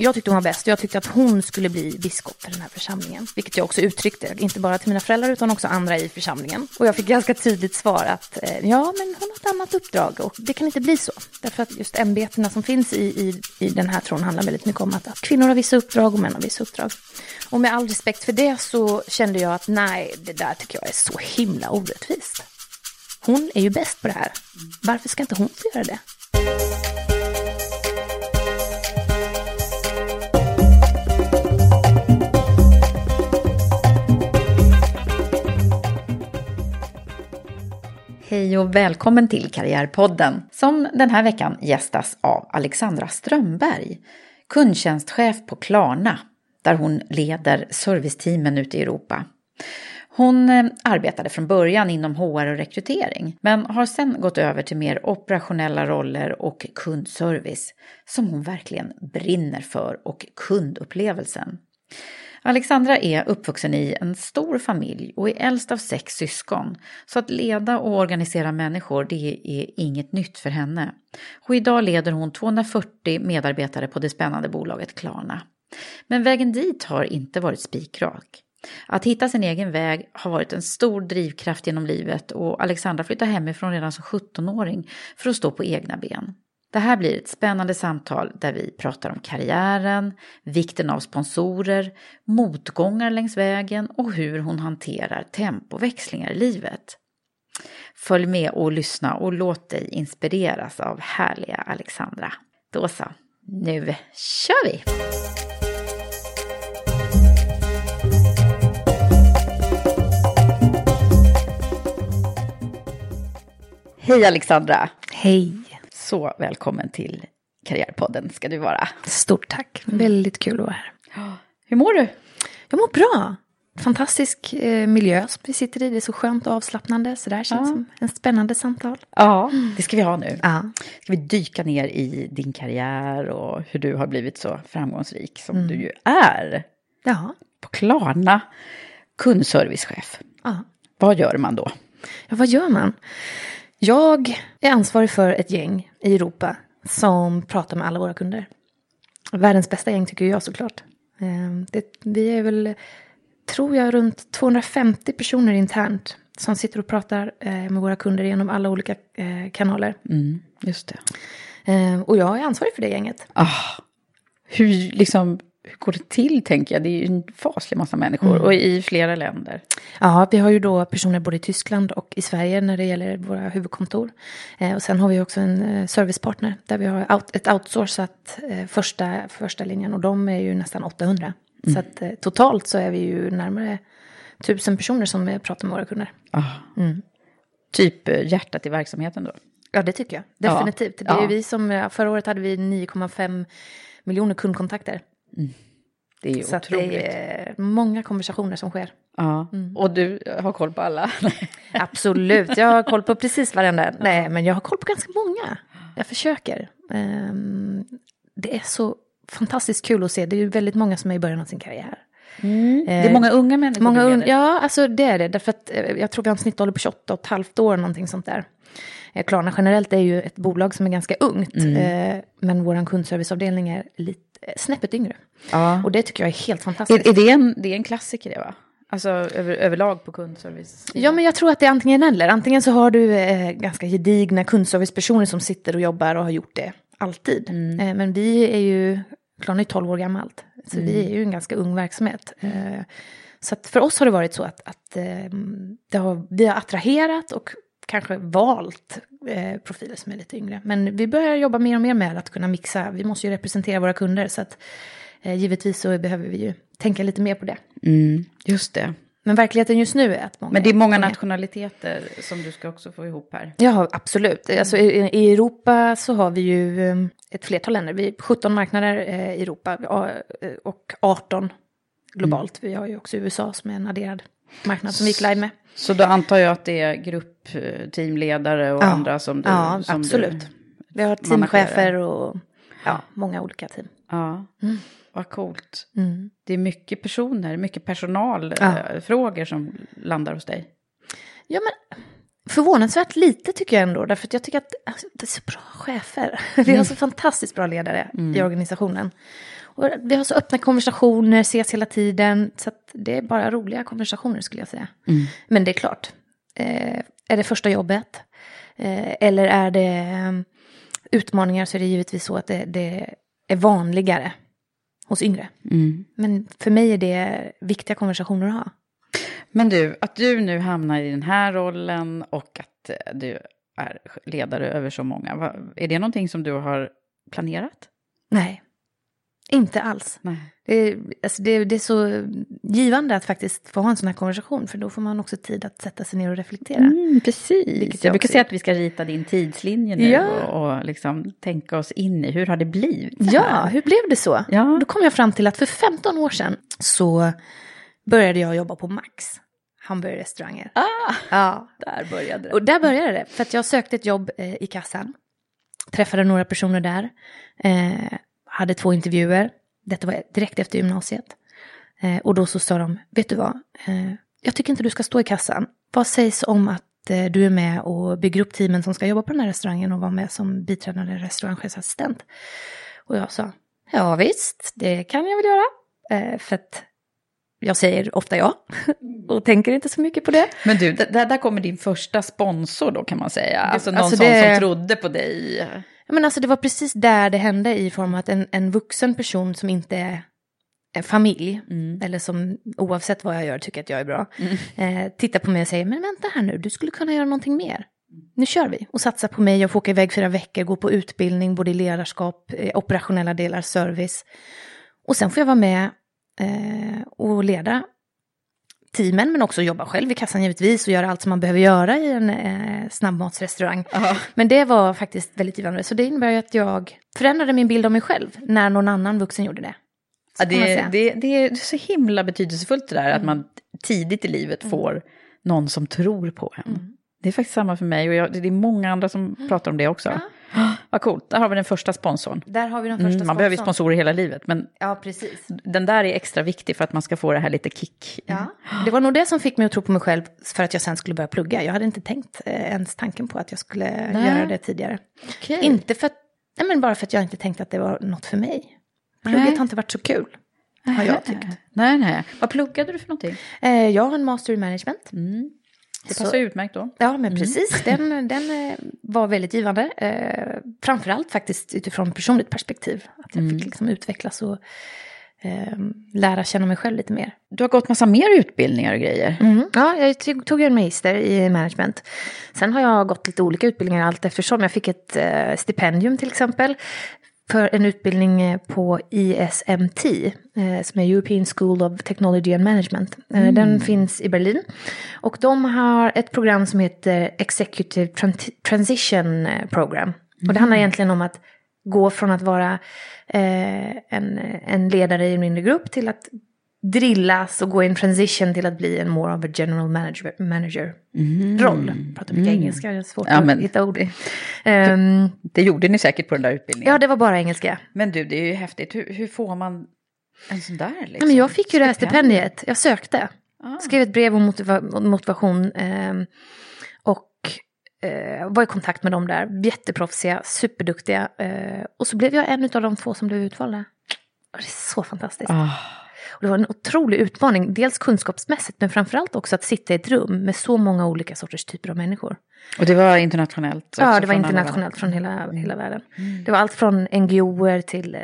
Jag tyckte hon var bäst. Jag tyckte att hon skulle bli biskop för den här församlingen. Vilket jag också uttryckte, inte bara till mina föräldrar utan också andra i församlingen. Och jag fick ganska tydligt svar att eh, ja, men hon har ett annat uppdrag och det kan inte bli så. Därför att just ämbetena som finns i, i, i den här tron handlar väldigt mycket om att, att kvinnor har vissa uppdrag och män har vissa uppdrag. Och med all respekt för det så kände jag att nej, det där tycker jag är så himla orättvist. Hon är ju bäst på det här. Varför ska inte hon få göra det? Hej och välkommen till Karriärpodden som den här veckan gästas av Alexandra Strömberg, kundtjänstchef på Klarna, där hon leder serviceteamen ute i Europa. Hon eh, arbetade från början inom HR och rekrytering, men har sedan gått över till mer operationella roller och kundservice, som hon verkligen brinner för och kundupplevelsen. Alexandra är uppvuxen i en stor familj och är äldst av sex syskon. Så att leda och organisera människor, det är inget nytt för henne. Och idag leder hon 240 medarbetare på det spännande bolaget Klarna. Men vägen dit har inte varit spikrak. Att hitta sin egen väg har varit en stor drivkraft genom livet och Alexandra flyttade hemifrån redan som 17-åring för att stå på egna ben. Det här blir ett spännande samtal där vi pratar om karriären, vikten av sponsorer, motgångar längs vägen och hur hon hanterar tempoväxlingar i livet. Följ med och lyssna och låt dig inspireras av härliga Alexandra. Då så, nu kör vi! Hej Alexandra! Hej! Så välkommen till Karriärpodden ska du vara. Stort tack, väldigt kul att vara här. Hur mår du? Jag mår bra. Fantastisk eh, miljö som vi sitter i. Det är så skönt och avslappnande. Så det här känns Ja. som en spännande samtal. Ja, det ska vi ha nu. Ja. Ska vi dyka ner i din karriär och hur du har blivit så framgångsrik som du ju är. Ja. På Klarna, kundservicechef. ja. Vad gör man då? Ja, vad gör man? Jag är ansvarig för ett gäng i Europa som pratar med alla våra kunder. Världens bästa gäng tycker jag såklart. Eh, Det, vi är väl, tror jag, runt 250 personer internt som sitter och pratar eh, med våra kunder genom alla olika eh, kanaler. Mm, just det. Eh, Och jag är ansvarig för det gänget. Ah, hur, liksom, hur går det till, tänker jag? Det är ju en faslig massa människor och i flera länder. Ja, vi har ju då personer både i Tyskland och i Sverige när det gäller våra huvudkontor. Eh, och sen har vi också en eh, servicepartner där vi har out, ett outsourcat eh, första, första linjen och de är ju nästan 800. Så att eh, totalt så är vi ju närmare tusen personer som eh, pratar med våra kunder. Ah. Typ eh, hjärtat i verksamheten då. Ja, det tycker jag. Ja. Definitivt. Det är Ja. vi som, förra året hade vi 9,5 miljoner kundkontakter. Det är Så otroligt. det är många konversationer som sker. Ja. Och du har koll på alla? Absolut, jag har koll på precis varenda. Nej, men jag har koll på ganska många. Jag försöker. Ehm, det är så fantastiskt kul att se. Det är ju väldigt många som är i början av sin karriär. det är många unga människor Många du un- leder. ja, alltså det är det. Därför att eh, jag tror en snittålder på 28 och ett halvt år, någonting sånt där. Eh, Klarna generellt är ju ett bolag som är ganska ungt. Eh, men vår kundserviceavdelning är lite, eh, snäppet yngre. Ja. Och det tycker jag är helt fantastiskt. Är, är det, en, det är en klassiker det va? Alltså över, överlag på kundservice? Ja, men jag tror att det är antingen eller. Antingen så har du eh, ganska gedigna kundservicepersoner som sitter och jobbar och har gjort det alltid. Eh, men vi är ju, Klarna är 12 år gammalt, så vi är ju en ganska ung verksamhet. Eh, så för oss har det varit så att, att eh, har, vi har attraherat och kanske valt eh, profiler som är lite yngre. Men vi börjar jobba mer och mer med att kunna mixa. Vi måste ju representera våra kunder, så att eh, givetvis så behöver vi ju tänka lite mer på det. Mm, just det. Men verkligheten just nu är att många Men det är många nationaliteter som du ska också få ihop här. Ja, absolut. Alltså, i, I Europa så har vi ju eh, ett flertal länder. Vi 17 marknader eh, i Europa eh, och 18 globalt. Vi har ju också USA som är en adderad marknad som vi gick live med. Så då antar jag att det är gruppteamledare och Ja. andra som du... Ja, som absolut. Du, Vi har teamchefer och ja, många olika team. ja, vad coolt. Mm. Det är mycket personer, mycket Ja. personalfrågor som landar hos dig. Ja, men förvånansvärt lite tycker jag ändå. Därför att jag tycker att alltså, det är så bra chefer. Vi har så fantastiskt bra ledare i organisationen. Och vi har så öppna konversationer, ses hela tiden. Så det är bara roliga konversationer skulle jag säga. Men det är klart, eh, är det första jobbet? Eh, eller är det eh, utmaningar så är det givetvis så att det, det är vanligare hos yngre. Men för mig är det viktiga konversationer att ha. Men du, att du nu hamnar i den här rollen och att eh, du är ledare över så många, är det någonting som du har planerat? Nej, inte alls. Nej. Det är, alltså det, det är så givande att faktiskt få ha en sån här konversation, för då får man också tid att sätta sig ner och reflektera. Mm, precis. Jag brukar säga att vi ska rita din tidslinje nu Ja. och, och liksom tänka oss in i hur har det blivit Ja, hur blev det så? Ja. Då kom jag fram till att för 15 år sedan så började jag jobba på Max, hamburgerrestauranger. Ah, Ja, där började det. och där började det. För att jag sökte ett jobb eh, i kassan, träffade några personer där, eh, hade två intervjuer. Detta var direkt efter gymnasiet. Eh, och då så sa de, vet du vad, eh, jag tycker inte du ska stå i kassan. Vad sägs om att eh, du är med och bygger upp teamen som ska jobba på den här restaurangen och vara med som biträdande restaurangchefsassistent? Och jag sa, ja visst, det kan jag väl göra. Eh, för att jag säger ofta ja och tänker inte så mycket på det. Men du, där, där kommer din första sponsor då kan man säga. Alltså någon alltså det- som trodde på dig. Ja, Men alltså det var precis där det hände i form av att en, en vuxen person som inte är familj, eller som oavsett vad jag gör tycker att jag är bra, eh, tittar på mig och säger, men vänta här nu, du skulle kunna göra någonting mer. Nu kör vi och satsar på mig, jag får åka iväg fyra veckor, gå på utbildning, både i ledarskap, eh, operationella delar, service. Och sen får jag vara med eh, och leda teamen, men också jobba själv i kassan givetvis och göra allt som man behöver göra i en eh, snabbmatsrestaurang. Men det var faktiskt väldigt givande. Så det innebär ju att jag förändrade min bild av mig själv när någon annan vuxen gjorde det. Ja, det, det, det är så himla betydelsefullt det där att man tidigt i livet får någon som tror på en. Det är faktiskt samma för mig och jag, det är många andra som pratar om det också. Vad coolt, där har vi den första sponsorn. Där har vi den första Mm, man behöver ju sponsorer hela livet, men Ja, precis. den där är extra viktig för att man ska få det här lite kick. Ja. Det var nog det som fick mig att tro på mig själv för att jag sen skulle börja plugga. Jag hade inte tänkt eh, ens tanken på att jag skulle Nej. göra det tidigare. Okej. Inte för att, nej men bara för att jag inte tänkte att det var något för mig. Plugget Nej. har inte varit så kul, har jag tyckt. Nej, nej. Vad pluggade du för någonting? Eh, jag har en master i management. Det Så- passar utmärkt då. Ja, men precis. Den, den eh, var väldigt givande. Eh, framförallt faktiskt utifrån personligt perspektiv. Att jag fick liksom utvecklas och eh, lära känna mig själv lite mer. Du har gått massa mer utbildningar och grejer. Mm. Ja, jag tog, tog en magister i management. Sen har jag gått lite olika utbildningar allt eftersom. Jag fick ett eh, stipendium till exempel för en utbildning eh, på ISMT, eh, som är European School of Technology and Management. Eh, Den finns i Berlin. Och de har ett program som heter Executive Tran- Transition Program. Och det handlar egentligen om att gå från att vara en, en ledare i en mindre grupp till att drillas och gå i en transition till att bli en more of a general manager, manager roll. Pratar mycket engelska, det är svårt Ja, att hitta ord. Ehm, Det gjorde ni säkert på den där utbildningen. ja, det var bara engelska. Men du, det är ju häftigt. Hur, hur får man en sån där liksom? Ja, men jag fick ju det här stipendiet, jag sökte. Ah. Skrev ett brev om motiva- motivation ehm, och eh, var i kontakt med dem där. Jätteproffsiga, superduktiga. Eh, och så blev jag en av de två som blev utvalda. Och det är så fantastiskt. Ah. Och det var en otrolig utmaning, dels kunskapsmässigt men framförallt också att sitta i ett rum med så många olika sorters typer av människor. Och det var internationellt? Ja, det var internationellt från hela, hela världen. Det var allt från NGOer till, eh,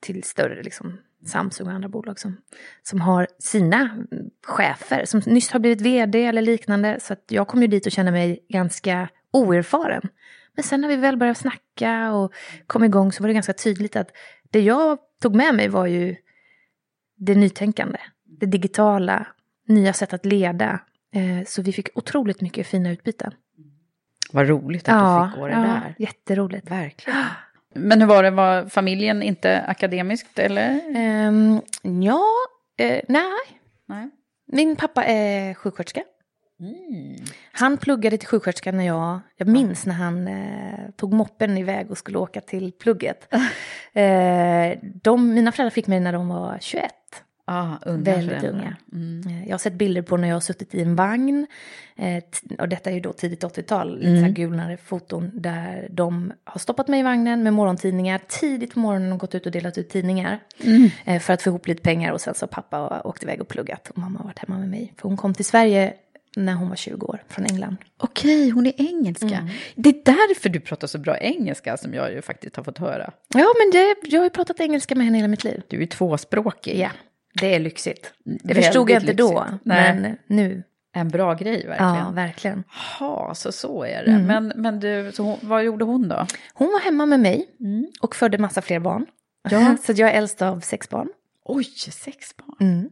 till större liksom, Samsung och andra bolag som, som har sina mm, chefer som nyss har blivit vd eller liknande. Så att jag kom ju dit och kände mig ganska oerfaren. Men sen när vi väl började snacka och kom igång så var det ganska tydligt att det jag tog med mig var ju det nytänkande, det digitala, nya sätt att leda. Eh, Så vi fick otroligt mycket fina utbyten. Vad roligt att du fick gå det ja, där. jätteroligt. Verkligen. Men hur var det, var familjen inte akademiskt eller? Um, ja, eh, nej. Nej. Min pappa är sjuksköterska. Mm. Han pluggade till sjuksköterska när jag, jag minns när han eh, tog moppen iväg och skulle åka till plugget. eh, de, mina föräldrar fick mig när de var 21. Ah, unga Väldigt föräldrar. unga. Mm. Eh, Jag har sett bilder på när jag har suttit i en vagn. Eh, och detta är ju då tidigt 80-tal, lite Mm. så här gulnare foton. Där de har stoppat mig i vagnen med morgontidningar. Tidigt på morgonen och gått ut och delat ut tidningar. Mm. Eh, för att få ihop lite pengar och sen så har pappa åkt iväg och pluggat. Och mamma har varit hemma med mig. För hon kom till Sverige när hon var 20 år från England. Okej, hon är engelska. Mm. Det är därför du pratar så bra engelska som jag ju faktiskt har fått höra. Ja, men det, jag har ju pratat engelska med henne hela mitt liv. Du är tvåspråkig. Ja, det är lyxigt. Det förstod jag inte då, lyxigt. Nej. men nu. En bra grej verkligen. Ja, verkligen. Jaha, så så är det. Mm. Men, men du, så hon, vad gjorde hon då? Hon var hemma med mig Mm. och födde massa fler barn. Ja. så jag är äldst av sex barn. Oj, sex barn. Mm.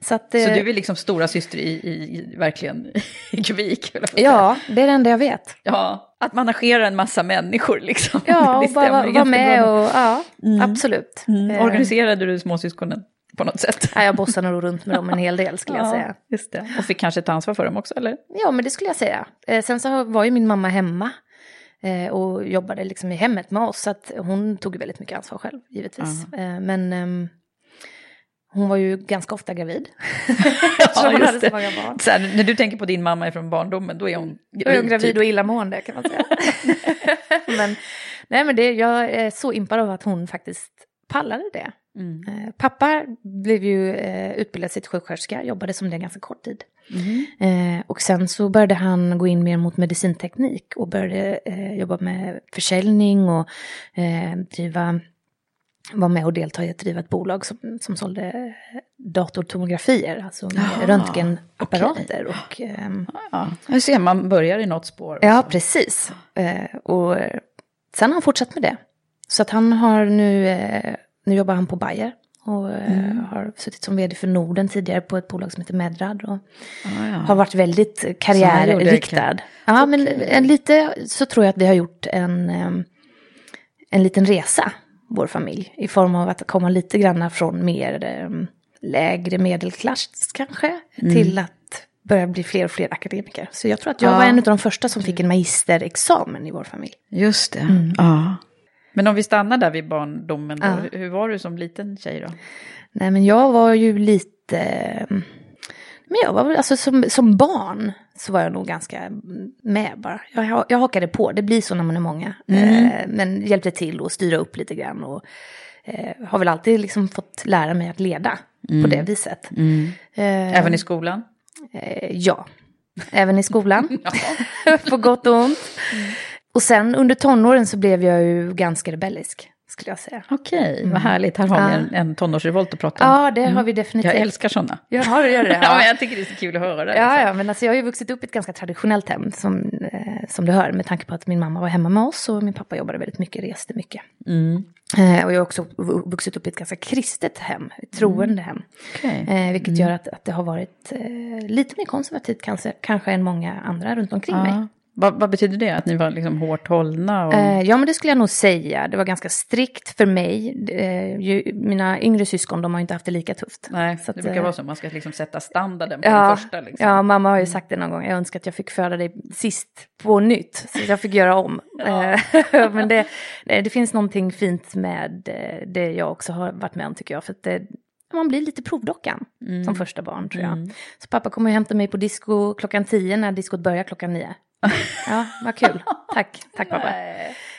Så att... Så eh, du är liksom stora syster i, i, i verkligen i kubik? Ja, det är det enda jag vet. ja. Att managerar en massa människor liksom. Ja, och bara vara med och... Ja, Mm. absolut. Mm. Eh, Organiserade du småsyskonen på något sätt? Ja, jag bossar nog runt med dem en hel del skulle jag säga. just det. Och fick kanske ta ansvar för dem också, eller? Ja, men det skulle jag säga. Eh, sen så var ju min mamma hemma eh, och jobbade liksom i hemmet med oss. Så att hon tog väldigt mycket ansvar själv, givetvis. Eh, men ehm, hon var ju ganska ofta gravid. Eftersom hon hade så det. många barn. Så här, när du tänker på din mamma från barndomen, då är hon Då är hon gravid typ. och illamående kan man säga. men, nej, men det, jag är så impad av att hon faktiskt pallade det. Mm. Eh, pappa blev ju eh, utbildad till sjuksköterska, jobbade som det ganska kort tid. Mm. Eh, och sen så började han gå in mer mot medicinteknik och började eh, jobba med försäljning och driva, var med och delta i att driva ett bolag som, som sålde datortomografier, alltså med Jaha, röntgenapparater. Och, ehm, Ja, nu ser man börjar i något spår. Ja, precis. Och sen har han fortsatt med det. Så att han har nu, nu jobbar han på Bayer och eh, har suttit som vd för Norden tidigare på ett bolag som heter Medrad. Och Ah, ja. har varit väldigt karriärriktad. Ja, men en, lite så tror jag att vi har gjort en, en liten resa, vår familj, i form av att komma lite grann från mer lägre medelklass kanske, till att börja bli fler och fler akademiker. Så jag tror att jag Ja. var en av de första som fick en magisterexamen i vår familj. Just det. Mm. Ja. Men om vi stannar där vid barndomen, då, Ja. hur- var du som liten tjej då? Nej, men jag var ju lite... Men jag var väl, alltså som, som barn så var jag nog ganska med bara. Jag, jag hakade på, det blir så när man är många. Mm. Eh, men hjälpte till att styra upp lite grann och eh, har väl alltid liksom fått lära mig att leda på det viset. Eh, Mm. Även i skolan? eh, ja, även i skolan. på gott och ont. Och sen under tonåren så blev jag ju ganska rebellisk, skulle jag säga. Okej, vad härligt. Här har vi Mm. Ja. en, en tonårsrevolt att prata om. Ja, det har vi definitivt. Jag älskar sådana. Jaha, gör det? Ja. men jag tycker det är så kul att höra. Ja, liksom. ja, men alltså jag har ju vuxit upp i ett ganska traditionellt hem som, eh, som du hör med tanke på att min mamma var hemma med oss och min pappa jobbade väldigt mycket, reste mycket. Mm. Eh, och jag har också vu- vuxit upp i ett ganska kristet hem, ett troende hem. Okej. Eh, vilket gör att, att det har varit eh, lite mer konservativt kanske, kanske än många andra runt omkring mig. Ja. Vad, vad betyder det? Att ni var liksom hårt hållna? Och... Eh, ja, men det skulle jag nog säga. Det var ganska strikt för mig. Eh, ju, mina yngre syskon, de har inte haft det lika tufft. Nej, Så att, det brukar eh, vara så. Man ska liksom sätta standarden på Ja, den första. Liksom. ja, mamma har ju sagt det någon gång. Jag önskar att jag fick föda dig sist på nytt. Så jag fick göra om. Eh, men det, det finns någonting fint med eh, det jag också har varit med om tycker jag. För att det, man blir lite provdockan Mm. som första barn tror jag. Så pappa kommer och hämta mig på disco klockan tio när diskot börjar klockan nio. Ja, vad kul. Tack, tack pappa.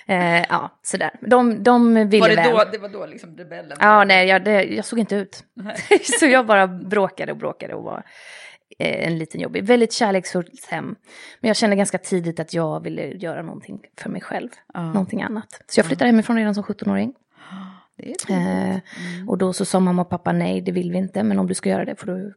Eh, ja, sådär. De, de ville Var det, väl. då, det var då liksom rebellen? Ja, nej, jag, det, jag såg inte ut. så jag bara bråkade och bråkade och var eh, en liten jobbig. Väldigt kärleksfullt hem. Men jag kände ganska tidigt att jag ville göra någonting för mig själv. Någonting annat. Så jag flyttade hemifrån redan som 17-åring. Det är Eh, Och då så sa mamma och pappa nej, det vill vi inte. Men om du ska göra det får du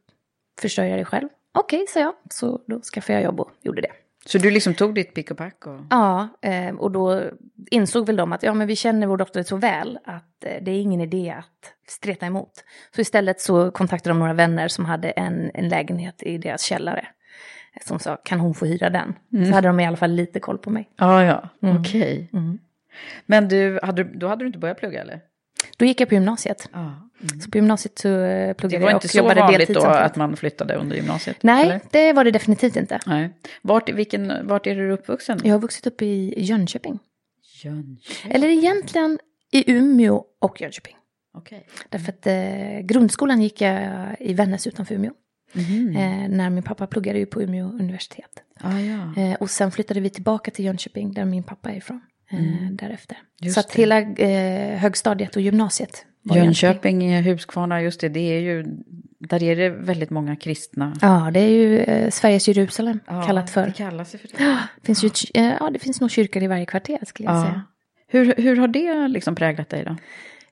försörja dig själv. Okej, sa jag. Så då skaffade jag jobb och gjorde det. Så du liksom tog ditt pick och pack? Och... Ja, eh, och då insåg väl de att ja, men vi känner vår dotter så väl att eh, det är ingen idé att streta emot. Så istället så kontaktade de några vänner som hade en, en lägenhet i deras källare. Som sa, kan hon få hyra den? Så hade de i alla fall lite koll på mig. Ja, ja, Mm. okej. Men du, hade, då hade du inte börjat plugga eller? Då gick jag på gymnasiet. Ja. Så på gymnasiet så eh, Det pluggade var jag inte och så jobbade vanligt deltid då samtidigt. att man flyttade under gymnasiet? Nej, eller? det var det definitivt inte. Nej. Vart, vilken, vart är du uppvuxen? Jag har vuxit upp i Jönköping. Jönköping. Eller egentligen i Umeå och Jönköping. Okej. Därför att eh, grundskolan gick jag i Vännäs utanför Umeå. Mhm. Eh, när min pappa pluggade ju på Umeå universitet. Ah, ja. Eh, och sen flyttade vi tillbaka till Jönköping där min pappa är ifrån. Eh, Därefter. Mm. Just så att det. hela eh, högstadiet och gymnasiet var i Jönköping, Huskvarna, just det, det är ju, där är det väldigt många kristna. Ja, det är ju eh, Sveriges Jerusalem Ja, kallat för. Det kallas ju för det. Finns ju, eh, ja, det finns nog kyrkor i varje kvarter skulle jag Ja. säga. Hur, hur har det liksom präglat dig då?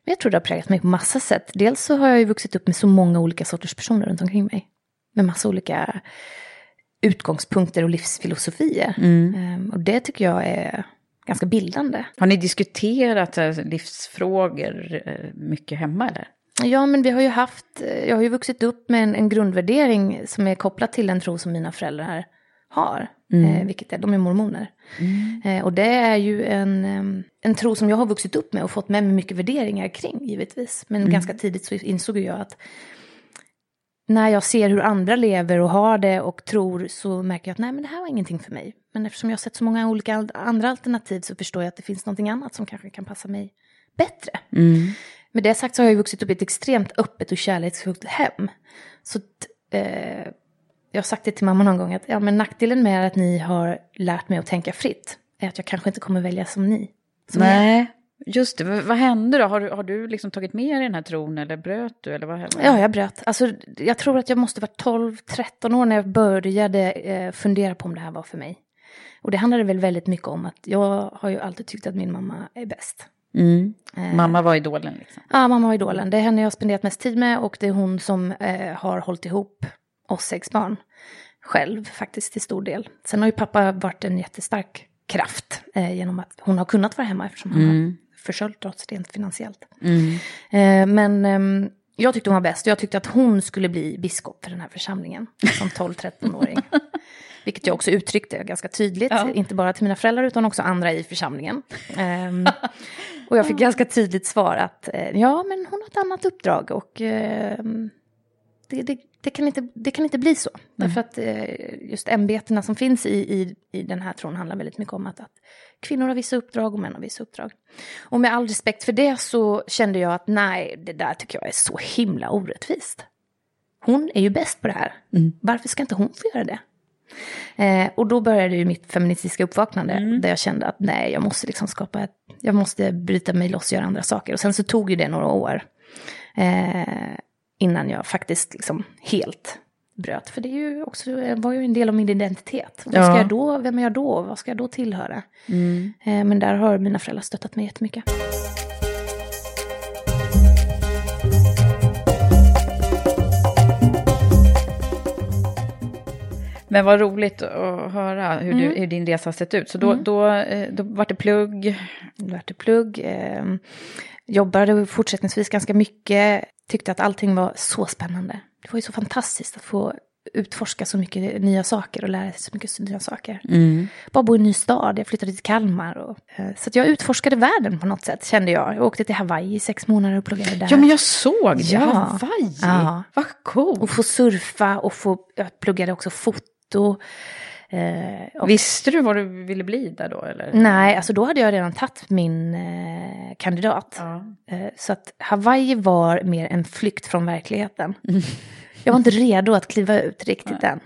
Jag tror det har präglat mig på massa sätt. Dels så har jag ju vuxit upp med så många olika sorters personer runt omkring mig. Med massa olika utgångspunkter och livsfilosofier. Mm. Ehm, och det tycker jag är ganska bildande. Har ni diskuterat livsfrågor eh, mycket hemma eller? Ja, men vi har ju haft, eh, jag har ju vuxit upp med en, en grundvärdering som är kopplad till den tro som mina föräldrar har. Eh, vilket är, de är mormoner. Eh, och det är ju en, en tro som jag har vuxit upp med och fått med mig mycket värderingar kring, givetvis. Men ganska tidigt så insåg jag att när jag ser hur andra lever och har det och tror så märker jag att nej men det här var ingenting för mig. Men eftersom jag har sett så många olika andra alternativ så förstår jag att det finns någonting annat som kanske kan passa mig bättre. Med det sagt så har jag vuxit upp i ett extremt öppet och kärleksfullt hem. Så eh, jag har sagt det till mamma någon gång att ja, men nackdelen med att ni har lärt mig att tänka fritt är att jag kanske inte kommer välja som ni. Som. Nej, just det. Vad hände då? Har du, har du liksom tagit med dig den här tron eller bröt du? Eller vad hände? Ja, jag bröt. Alltså, jag tror att jag måste vara 12-13 år när jag började eh, fundera på om det här var för mig. Och det handlade väl väldigt mycket om att jag har ju alltid tyckt att min mamma är bäst. Mm. Mamma var idolen liksom. Ja, mamma var idolen. Det är henne jag har spenderat mest tid med och det är hon som eh, har hållit ihop oss sex barn. Själv faktiskt till stor del. Sen har ju pappa varit en jättestark kraft eh, genom att hon har kunnat vara hemma eftersom han har försörjt rent finansiellt. Eh, men ehm, jag tyckte hon var bäst. Jag tyckte att hon skulle bli biskop för den här församlingen som 12-13-åring. Vilket jag också uttryckte ganska tydligt, inte bara till mina föräldrar utan också andra i församlingen. Ehm, och jag fick ganska tydligt svar att eh, ja, men hon har ett annat uppdrag och ehm, det, det, det, kan inte, det kan inte bli så. Därför att eh, just ämbetena som finns i, i, i den här tron handlar väldigt mycket om att, att kvinnor har vissa uppdrag och män har vissa uppdrag. Och med all respekt för det så kände jag att nej, det där tycker jag är så himla orättvist. Hon är ju bäst på det här. Varför ska inte hon få göra det? Eh, och då började ju mitt feministiska uppvaknande. Där jag kände att nej, jag måste liksom skapa ett... Jag måste bryta mig loss och göra andra saker. Och sen så tog ju det några år. Eh, innan jag faktiskt liksom helt bröt. För det är ju också, var ju en del av min identitet. Vad Ja. ska jag då, vem är jag då? Vad ska jag då tillhöra? Eh, men där har mina föräldrar stöttat mig jättemycket. Men vad roligt att höra hur, Mm. du, hur din resa har sett ut. Så då, då, eh, då var det plugg. Vart det plugg. Eh, jobbade fortsättningsvis ganska mycket. Tyckte att allting var så spännande. Det var ju så fantastiskt att få utforska så mycket nya saker och lära sig så mycket nya saker. Bara bo i en ny stad, jag flyttade till Kalmar. Och, eh, så jag utforskade världen på något sätt, kände jag. Jag åkte till Hawaii i sex månader och pluggade där. Ja, men jag såg det. Ja. Hawaii. Ja. Vad coolt. Och få surfa och få, jag pluggade också foto. Eh, och, Visste du vad du ville bli där då? Eller? nej, alltså då hade jag redan tagit min eh, kandidat. Ja. Eh, så att Hawaii var mer en flykt från verkligheten. Jag var inte redo att kliva ut riktigt än.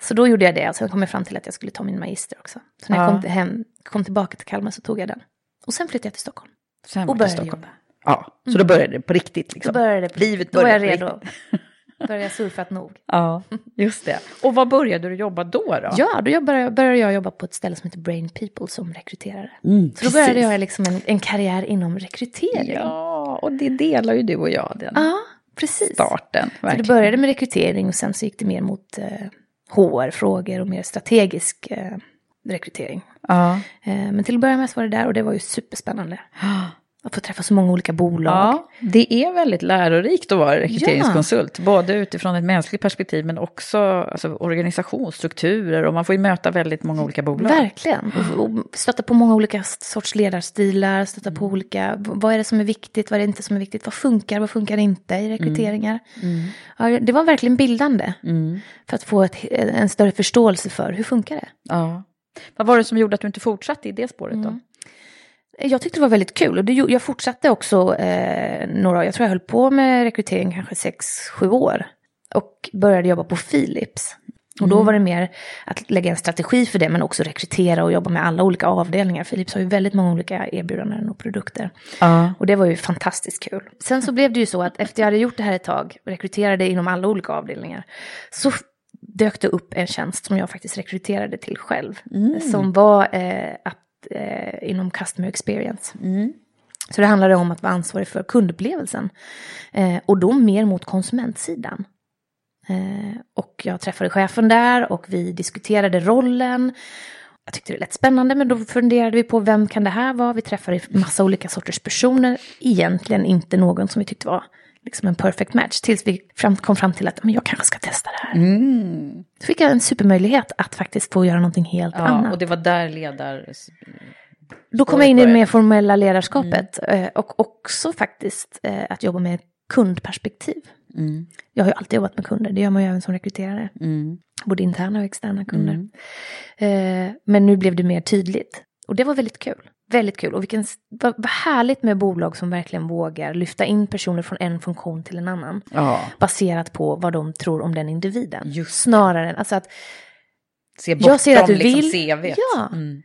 Så då gjorde jag det och sen kom jag fram till att jag skulle ta min magister också. Så när jag Ja. kom, till hem, kom tillbaka till Kalmar så tog jag den. Och sen flyttade jag till Stockholm. Sen Och började Stockholm. jobba. Ja, så då började det på riktigt liksom. Då började det, Livet då var jag började på redo. Började jag surfat nog. Ja, just det. Och vad började du jobba då? då? Ja, då jobbade, började jag jobba på ett ställe som heter Brain People som rekryterare. Mm, så då började precis. jag liksom en, en karriär inom rekrytering. Ja, och det delar ju du och jag, den Ja, precis. starten. Så det Verkligen. började med rekrytering och sen så gick det mer mot eh, HR-frågor och mer strategisk eh, rekrytering. Ja. Eh, men till att börja med så var det där och det var ju superspännande. Att få träffa så många olika bolag. ja, det är väldigt lärorikt att vara rekryteringskonsult. Både utifrån ett mänskligt perspektiv men också alltså, organisationsstrukturer. Och man får ju möta väldigt många olika bolag. Verkligen. Och, och stöta på många olika sorts ledarstilar, stöta Mm. på olika, v- vad är det som är viktigt, vad är det inte som är viktigt, vad funkar, vad funkar inte i rekryteringar. Ja, det var verkligen bildande. Mm. För att få ett, en större förståelse för hur funkar det. Ja. Vad var det som gjorde att du inte fortsatte i det spåret då? Jag tyckte det var väldigt kul och det, jag fortsatte också eh, några, jag tror jag höll på med rekrytering kanske sex, sju år. Och började jobba på Philips. Och då var det mer att lägga en strategi för det men också rekrytera och jobba med alla olika avdelningar. Philips har ju väldigt många olika erbjudanden och produkter. Ja. Och det var ju fantastiskt kul. Sen så blev det ju så att efter jag hade gjort det här ett tag, rekryterade inom alla olika avdelningar, så dök det upp en tjänst som jag faktiskt rekryterade till själv. Som var eh, eh, inom customer experience. Så det handlade om att vara ansvarig för kundupplevelsen. Eh, och då mer mot konsumentsidan. Eh, och jag träffade chefen där och vi diskuterade rollen. Jag tyckte det lät spännande men då funderade vi på vem kan det här vara? Vi träffade massa olika sorters personer. Egentligen inte någon som vi tyckte var liksom en perfect match. Tills vi fram, kom fram till att men jag kanske ska testa det här. Så fick jag en supermöjlighet att faktiskt få göra någonting helt Ja, annat. och det var där ledar... Då kom jag in i det mer formella ledarskapet. eh, Och också faktiskt eh, att jobba med kundperspektiv. Jag har ju alltid jobbat med kunder, det gör man ju även som rekryterare. Både interna och externa kunder. Eh, Men nu blev det mer tydligt. Och det var väldigt kul. Väldigt kul. Och vilken, vad, vad härligt med bolag som verkligen vågar lyfta in personer från en funktion till en annan. Ja, Baserat på vad de tror om den individen. Just. Snarare än, alltså att se bortom jag ser att du liksom vill. CVt. Ja. Mm.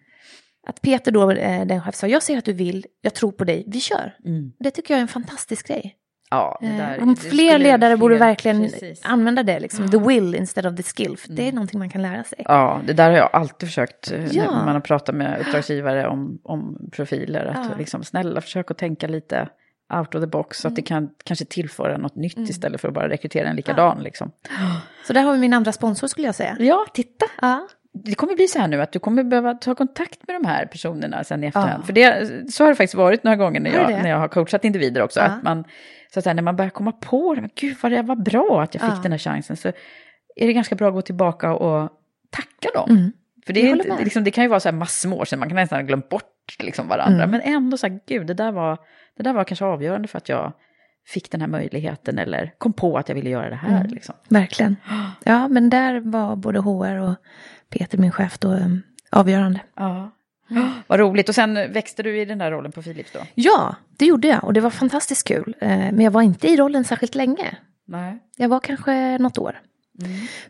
Att Peter då, eh, den chef sa, jag ser att du vill, jag tror på dig, vi kör. Mm. Det tycker jag är en fantastisk grej. Ja, Eh, där, Om det fler ledare borde verkligen precis. använda det, liksom. the will instead of the skill. För Det är någonting man kan lära sig. Ja, det där har jag alltid försökt eh, Ja. när man har pratat med uppdragsgivare om, om profiler. Att Ja. liksom, snälla försök att tänka lite out of the box så att det kan kanske tillföra något nytt istället för att bara rekrytera en likadan. Liksom. Så där har vi min andra sponsor skulle jag säga. Ja, titta. Ja. Det kommer bli så här nu att du kommer behöva ta kontakt med de här personerna sen i efterhand. Ja. För det, så har det faktiskt varit några gånger när jag, när jag har coachat individer också. Ja. Att man, så att när man börjar komma på det, men gud vad det var bra att jag fick Ja. den här chansen. Så är det ganska bra att gå tillbaka och tacka dem. För det, är liksom, det kan ju vara så här massor år sedan, man kan nästan ha glömt bort liksom varandra. Mm. Men ändå så här, gud, det där, var, det där var kanske avgörande för att jag fick den här möjligheten eller kom på att jag ville göra det här. Mm. Liksom. Verkligen. Ja, men där var både HR och Peter, min chef, då um, avgörande. Ja. Vad roligt. Och sen växte du i den där rollen på Philips då? Ja, det gjorde jag och det var fantastiskt kul. Eh, Men jag var inte i rollen särskilt länge. Nej. Jag var kanske något år.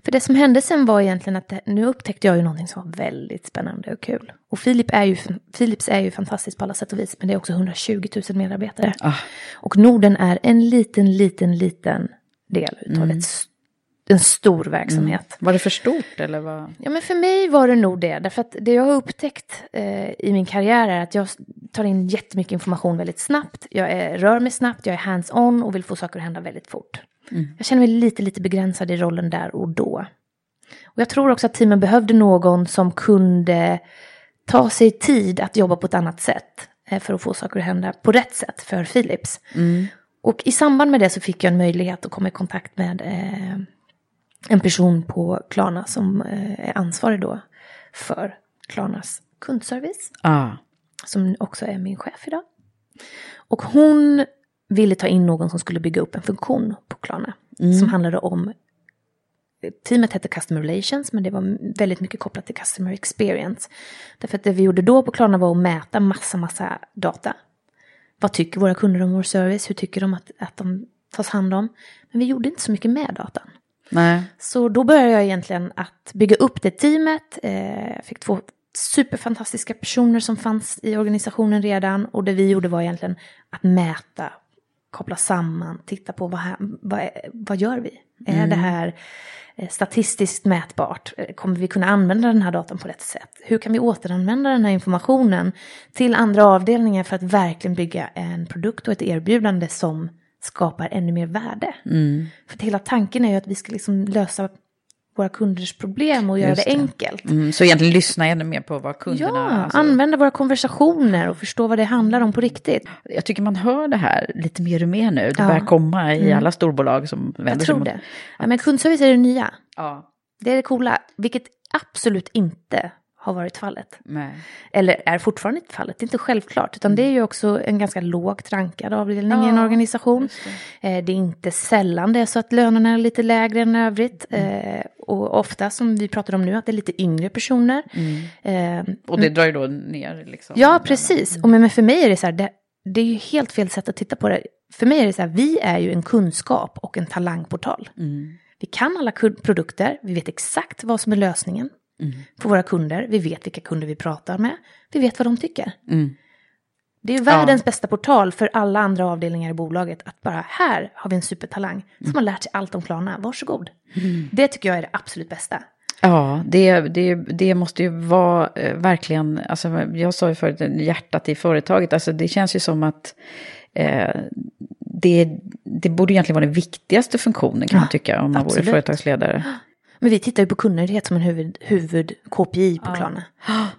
För det som hände sen var egentligen att det, nu upptäckte jag ju någonting som var väldigt spännande och kul. Och Philip är ju, Philips är ju fantastiskt på alla sätt och vis, men det är också 120 000 medarbetare. Ah. Och Norden är en liten, liten, liten del utav ett, s- en stor verksamhet. Var det för stort eller vad? Ja, men för mig var det nog det. Därför att det jag har upptäckt eh, i min karriär är att jag tar in jättemycket information väldigt snabbt. Jag är, rör mig snabbt, jag är hands-on och vill få saker att hända väldigt fort. Jag känner mig lite, lite begränsad i rollen där och då. Och jag tror också att teamen behövde någon som kunde ta sig tid att jobba på ett annat sätt. eh, För att få saker att hända på rätt sätt för Philips. Och i samband med det så fick jag en möjlighet att komma i kontakt med eh, en person på Klarna som eh, är ansvarig då för Klarnas kundservice. Ah. Som också är min chef idag. Och hon ville ta in någon som skulle bygga upp en funktion på Klarna. Som handlade om Teamet hette Customer Relations men det var väldigt mycket kopplat till Customer Experience. Därför att det vi gjorde då på Klarna var att mäta massa, massa data. Vad tycker våra kunder om vår service? Hur tycker de att, att de tas hand om? Men vi gjorde inte så mycket med datan. Nej. Så då började jag egentligen att bygga upp det teamet. Eh, Jag fick två superfantastiska personer som fanns i organisationen redan. Och det vi gjorde var egentligen att mäta, koppla samman, titta på vad, här, vad, vad gör vi? Är det här eh, statistiskt mätbart? Eh, Kommer vi kunna använda den här datan på rätt sätt? Hur kan vi återanvända den här informationen till andra avdelningar för att verkligen bygga en produkt och ett erbjudande som skapar ännu mer värde? För att hela tanken är ju att vi ska liksom lösa våra kunders problem och göra det det. enkelt. Mm, så egentligen lyssna ännu mer på vad Ja, kunderna... alltså- använda våra konversationer och förstå vad det handlar om på riktigt. Jag tycker man hör det här lite mer och mer nu. Det Ja. börjar komma i alla storbolag som vänder Jag sig tror mot... det. Ja, men kundservice är det nya. Ja. Det är det coola, vilket absolut inte har varit fallet. Nej. Eller är fortfarande inte fallet, det är inte självklart. Utan det är ju också en ganska lågt rankad avdelning i en Ja, organisation. Eh, Det är inte sällan det är så att lönerna är lite lägre än övrigt. Eh, Och ofta, som vi pratade om nu, att det är lite yngre personer. Eh, Och det drar ju då ner liksom. Ja, precis. Och men för mig är det så här, det, det är ju helt fel sätt att titta på det. För mig är det så här, vi är ju en kunskap och en talangportal. Vi kan alla produkter, vi vet exakt vad som är lösningen för våra kunder. Vi vet vilka kunder vi pratar med, vi vet vad de tycker. Det är världens bästa portal för alla andra avdelningar i bolaget. Att bara här har vi en supertalang som har lärt sig allt om Klarna, varsågod. Det tycker jag är det absolut bästa. Ja, det, det, det måste ju vara eh, verkligen, alltså, jag sa ju förut, hjärtat i företaget, alltså, det känns ju som att eh, det, det borde egentligen vara den viktigaste funktionen kan man tycka om man absolut. vore företagsledare. Men vi tittar ju på kundnöjdhet som en huvud, huvud KPI på Klarna.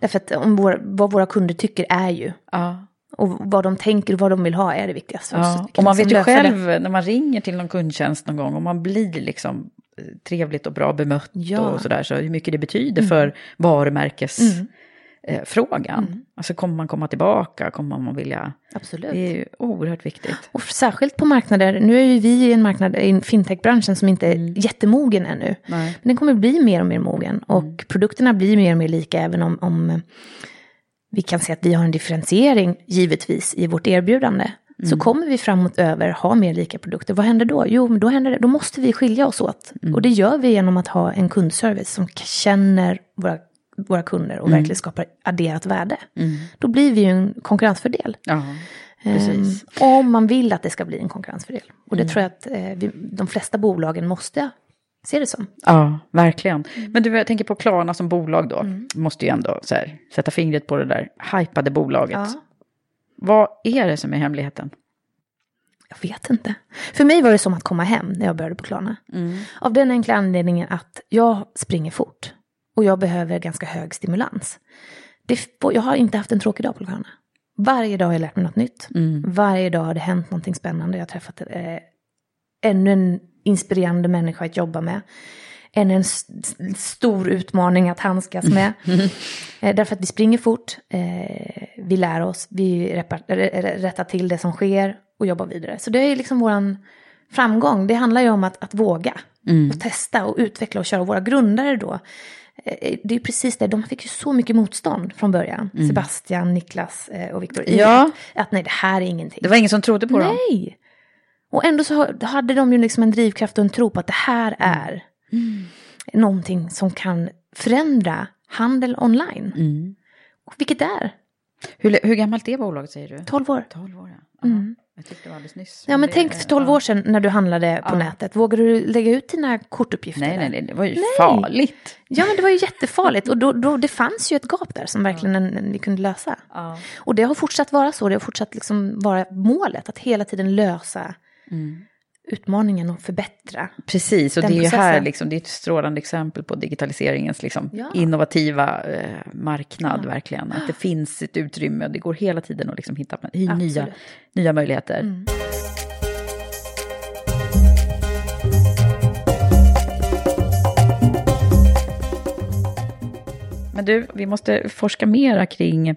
Därför att om våra, vad våra kunder tycker är ju, Ja. och vad de tänker och vad de vill ha är det viktigaste. Ja, och man vet liksom ju lösa det. själv när man ringer till någon kundtjänst någon gång och man blir liksom eh, trevligt och bra bemött Ja. Mm. och sådär, så hur mycket det betyder för varumärkesfrågan. Eh, frågan. Alltså kommer man komma tillbaka, kommer man vilja... Absolut. Det är ju oerhört viktigt. Och särskilt på marknader, nu är ju vi i en marknad, i fintechbranschen som inte är jättemogen ännu. Mm. Nej. Mm. Men den kommer bli mer och mer mogen. Och produkterna blir mer och mer lika även om, om vi kan se att vi har en differentiering givetvis i vårt erbjudande. Mm. Så kommer vi framåt över ha mer lika produkter. Vad händer då? Jo, men då, händer det, då måste vi skilja oss åt. Mm. Och det gör vi genom att ha en kundservice som känner våra, våra kunder och Mm. verkligen skapar adderat värde. Då blir vi ju en konkurrensfördel. Ja, precis. Ehm, om man vill att det ska bli en konkurrensfördel. Och Mm. det tror jag att eh, vi, de flesta bolagen måste se det som. Ja, verkligen. Mm. Men du, jag tänker på Klarna som bolag då. Måste ju ändå här, sätta fingret på det där hypade bolaget. Ja. Vad är det som är hemligheten? Jag vet inte. För mig var det som att komma hem när jag började på Klarna. Mm. Av den enkla anledningen att jag springer fort. Och jag behöver ganska hög stimulans. Det, jag har inte haft en tråkig dag på Klarna. Varje dag har jag lärt mig något nytt. Mm. Varje dag har det hänt någonting spännande. Jag har träffat eh, ännu en inspirerande människa att jobba med. Ännu en s- s- stor utmaning att handskas med. eh, därför att vi springer fort, eh, vi lär oss, vi rättar till det som sker och jobbar vidare. Så det är liksom våran framgång. Det handlar ju om att, att våga och testa och utveckla och köra. Och våra grundare då, det är precis det, de fick ju så mycket motstånd från början. Sebastian, Niklas eh, och Viktor. Ja. Att, att nej, det här är ingenting. Det var ingen som trodde på dem. Nej! Och ändå så hade de ju liksom en drivkraft och en tro på att det här är någonting som kan förändra handel online. Och vilket det är. Hur, hur gammalt är bolaget säger du? 12 år. 12 år, ja. ja. Jag tyckte det var alldeles nyss. Ja men det, tänk för 12 år sedan när du handlade på Ja. nätet. Vågade du lägga ut dina kortuppgifter Nej, nej, nej, det var ju farligt. Ja men det var ju jättefarligt och då, då, det fanns ju ett gap där som verkligen en, en, vi kunde lösa. Ja. Och det har fortsatt vara så, det har fortsatt liksom vara målet att hela tiden lösa utmaningen och förbättra. Precis, och det är ju här processen. liksom, det är ett strålande exempel på digitaliseringens liksom, Ja. innovativa eh, marknad verkligen. Att det finns ett utrymme och det går hela tiden att liksom hitta nya. Mm. nya möjligheter. Men du, vi måste forska mera kring,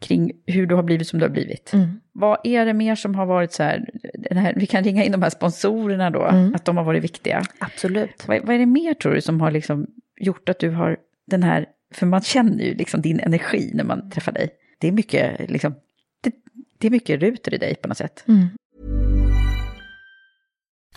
kring hur du har blivit som du har blivit. Mm. Vad är det mer som har varit så här, här vi kan ringa in de här sponsorerna då, Mm. att de har varit viktiga. Absolut. Vad, vad är det mer tror du som har liksom gjort att du har den här, för man känner ju liksom din energi när man träffar dig. Det är mycket, liksom, det, det är mycket ruter i dig på något sätt. Mm.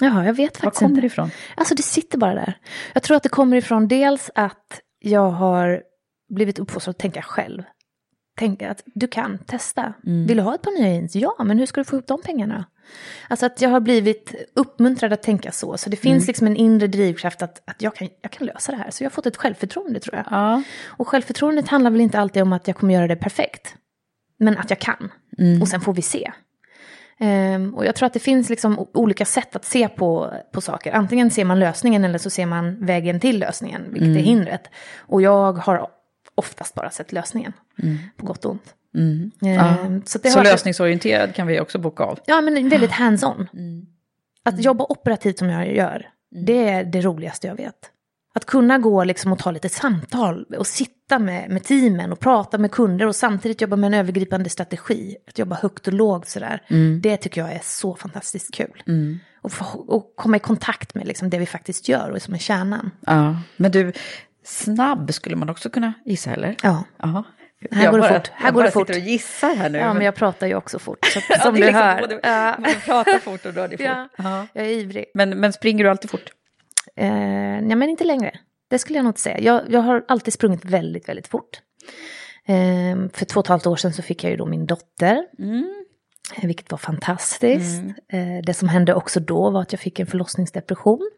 Jaha, jag vet Var faktiskt kommer inte. det ifrån? Alltså det sitter bara där. Jag tror att det kommer ifrån dels att jag har blivit uppfostrad att tänka själv. Tänka att du kan testa. Vill du ha ett par nya jeans? Ja, men hur ska du få ihop de pengarna? Alltså att jag har blivit uppmuntrad att tänka så. Så det finns liksom en inre drivkraft att, att jag, kan, jag kan lösa det här. Så jag har fått ett självförtroende tror jag. Ja. Och självförtroendet handlar väl inte alltid om att jag kommer göra det perfekt. Men att jag kan. Och sen får vi se. Ehm, och jag tror att det finns liksom olika sätt att se på, på saker. Antingen ser man lösningen eller så ser man vägen till lösningen, vilket är hindret. Och jag har oftast bara sett lösningen, på gott och ont. Så det Så har, lösningsorienterad kan vi också boka av. Ja, men väldigt hands-on. Att jobba operativt som jag gör, det är det roligaste jag vet. Att kunna gå liksom och ta lite samtal och sitta med, med teamen och prata med kunder och samtidigt jobba med en övergripande strategi. Att jobba högt och lågt sådär. Det tycker jag är så fantastiskt kul. Och, få, och komma i kontakt med liksom det vi faktiskt gör och som är kärnan. Ja. Men du, snabb skulle man också kunna gissa, eller? Ja, Ja. Här Jag går det bara- fort. Här jag går bara det fort. och gissar här nu. ja men jag pratar ju också fort. Så, Ja, som är du liksom hör. både- Ja. Man pratar fort och drar det fort. Ja. Ja. Jag är ivrig. Men, men springer du alltid fort? Eh, nej, men inte längre. Det skulle jag nog inte säga. Jag, jag har alltid sprungit väldigt, väldigt fort. Eh, för två och ett halvt år sedan så fick jag ju då min dotter. Eh, Vilket var fantastiskt. Eh, det som hände också då var att jag fick en förlossningsdepression.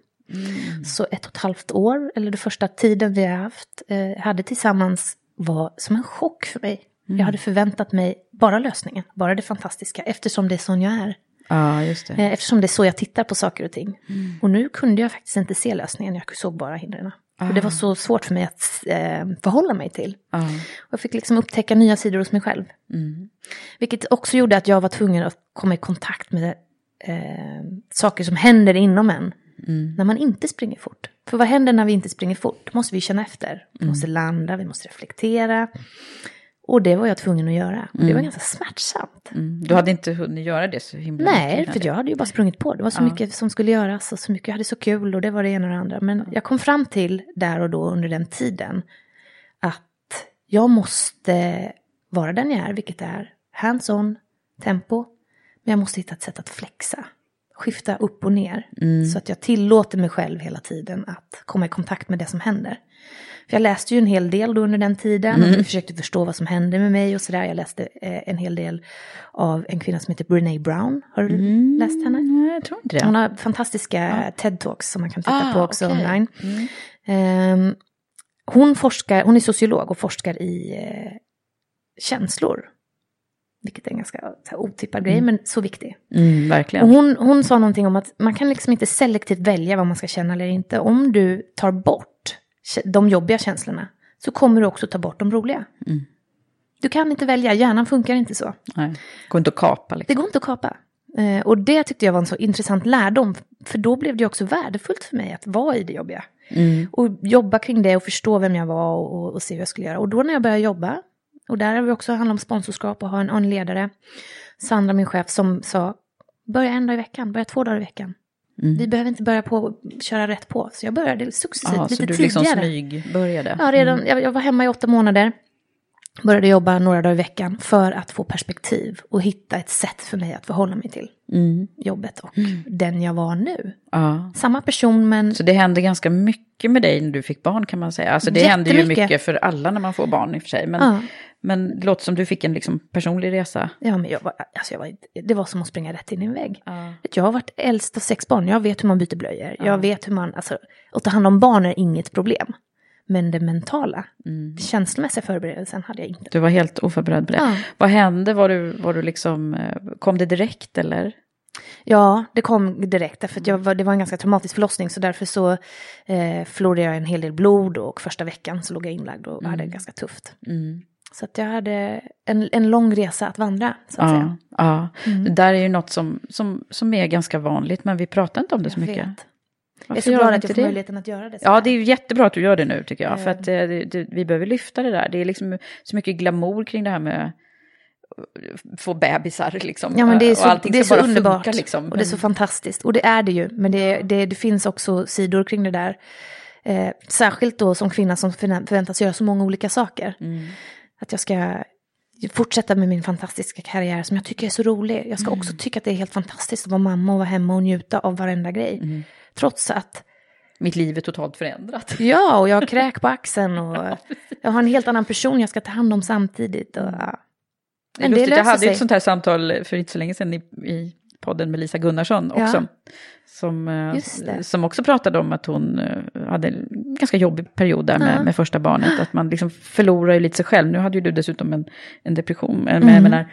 Så ett och ett halvt år, eller den första tiden vi har haft, eh, hade tillsammans var som en chock för mig. Jag hade förväntat mig bara lösningen, bara det fantastiska, eftersom det är sån jag är. Ja, just det. Eh, Eftersom det är så jag tittar på saker och ting. Och nu kunde jag faktiskt inte se lösningen, jag såg bara hindren. För det var så svårt för mig att eh, förhålla mig till. Ja. Och jag fick liksom upptäcka nya sidor hos mig själv. Vilket också gjorde att jag var tvungen att komma i kontakt med eh, saker som händer inom en. När man inte springer fort. För vad händer när vi inte springer fort? Då måste vi känna efter. Vi måste landa, vi måste reflektera. Och det var jag tvungen att göra. Och det var ganska smärtsamt. Mm. Du hade inte hunnit göra det så himla Nej, för jag hade ju bara sprungit på. Det var så Ja. mycket som skulle göras och så mycket, jag hade så kul och det var det ena och det andra. Men jag kom fram till där och då under den tiden att jag måste vara den jag är, vilket är hands-on, tempo. Men jag måste hitta ett sätt att flexa, skifta upp och ner. Så att jag tillåter mig själv hela tiden att komma i kontakt med det som händer. För jag läste ju en hel del då under den tiden och försökte förstå vad som hände med mig och sådär. Jag läste eh, en hel del av en kvinna som heter Brene Brown. Har du läst henne? Nej, jag tror inte det. Hon har fantastiska TED-talks som man kan titta Ah, på också okej. online. Ehm, hon, forskar, hon är sociolog och forskar i eh, känslor. Vilket är en ganska här, otippad grej, men så viktig. Mm, verkligen. Och hon, hon sa någonting om att man kan liksom inte selektivt välja vad man ska känna eller inte. Om du tar bort de jobbiga känslorna så kommer du också ta bort de roliga. Mm. Du kan inte välja, hjärnan funkar inte så. Nej. Går inte att kapa Det liksom. går inte att kapa. Eh, och det tyckte jag var en så intressant lärdom. För då blev det också värdefullt för mig att vara i det jobbiga. Mm. Och jobba kring det och förstå vem jag var och, och se hur jag skulle göra. Och då när jag började jobba, och där har vi också handlat om sponsorskap och ha en, en ledare. Sandra, min chef, som sa, börja en dag i veckan, börja två dagar i veckan. Mm. Vi behöver inte börja på köra rätt på. Så jag började successivt Ja, lite så du tidigare. liksom smyg började. Ja, redan, jag, jag var hemma i åtta månader. Började jobba några dagar i veckan för att få perspektiv och hitta ett sätt för mig att förhålla mig till Mm. jobbet och den jag var nu. Ja. Samma person men Så det hände ganska mycket med dig när du fick barn kan man säga. Alltså det händer ju mycket för alla när man får barn i och för sig. Men, Ja. Men det låter som du fick en liksom personlig resa. Ja, men jag var, alltså jag var, det var som att springa rätt in i en vägg. Ja. Jag har varit äldst av sex barn, jag vet hur man byter blöjor. Jag vet hur man, alltså, att ta hand om barn är inget problem. Men det mentala, Mm. det känslomässiga förberedelsen hade jag inte. Du var helt oförberedd på det. Ja. Vad hände? Var du, var du liksom, eh, kom det direkt eller? Ja, det kom direkt, därför var, det var en ganska traumatisk förlossning, så därför så eh, förlorade jag en hel del blod och första veckan så låg jag inlagd och hade det ganska tufft. Mm. Så jag hade en, en lång resa att vandra, så att Ja, säga. ja. Mm. det där är ju något som, som, som är ganska vanligt, men vi pratar inte om det så Jag mycket. vet. Jag är Varför så glad att jag får det? möjligheten att göra det. Ja, det är ju jättebra att du gör det nu tycker jag. Ja. För att eh, det, det, vi behöver lyfta det där. Det är liksom så mycket glamour kring det här med få bebisar liksom. Ja men det är Och så, allting det är så bara underbart funka, liksom. och det är så fantastiskt. Och det är det ju, men det, det, det finns också sidor kring det där. Eh, särskilt då som kvinna som förvä- förväntas göra så många olika saker. Mm. Att jag ska fortsätta med min fantastiska karriär som jag tycker är så rolig. Jag ska Mm. också tycka att det är helt fantastiskt att vara mamma och vara hemma och njuta av varenda grej. Mm. Trots att, Mitt liv är totalt förändrat. ja, och jag har kräk på axeln och jag har en helt annan person jag ska ta hand om samtidigt. Och, ja. Det är Men det lustigt, jag hade sig. ett sånt här samtal för inte så länge sedan i, i podden med Lisa Gunnarsson Ja. också. Som, eh, som också pratade om att hon eh, hade en ganska jobbig period där med, Ja. med första barnet. Att man liksom förlorar ju lite sig själv. Nu hade ju du dessutom en, en depression. Men Mm. jag menar,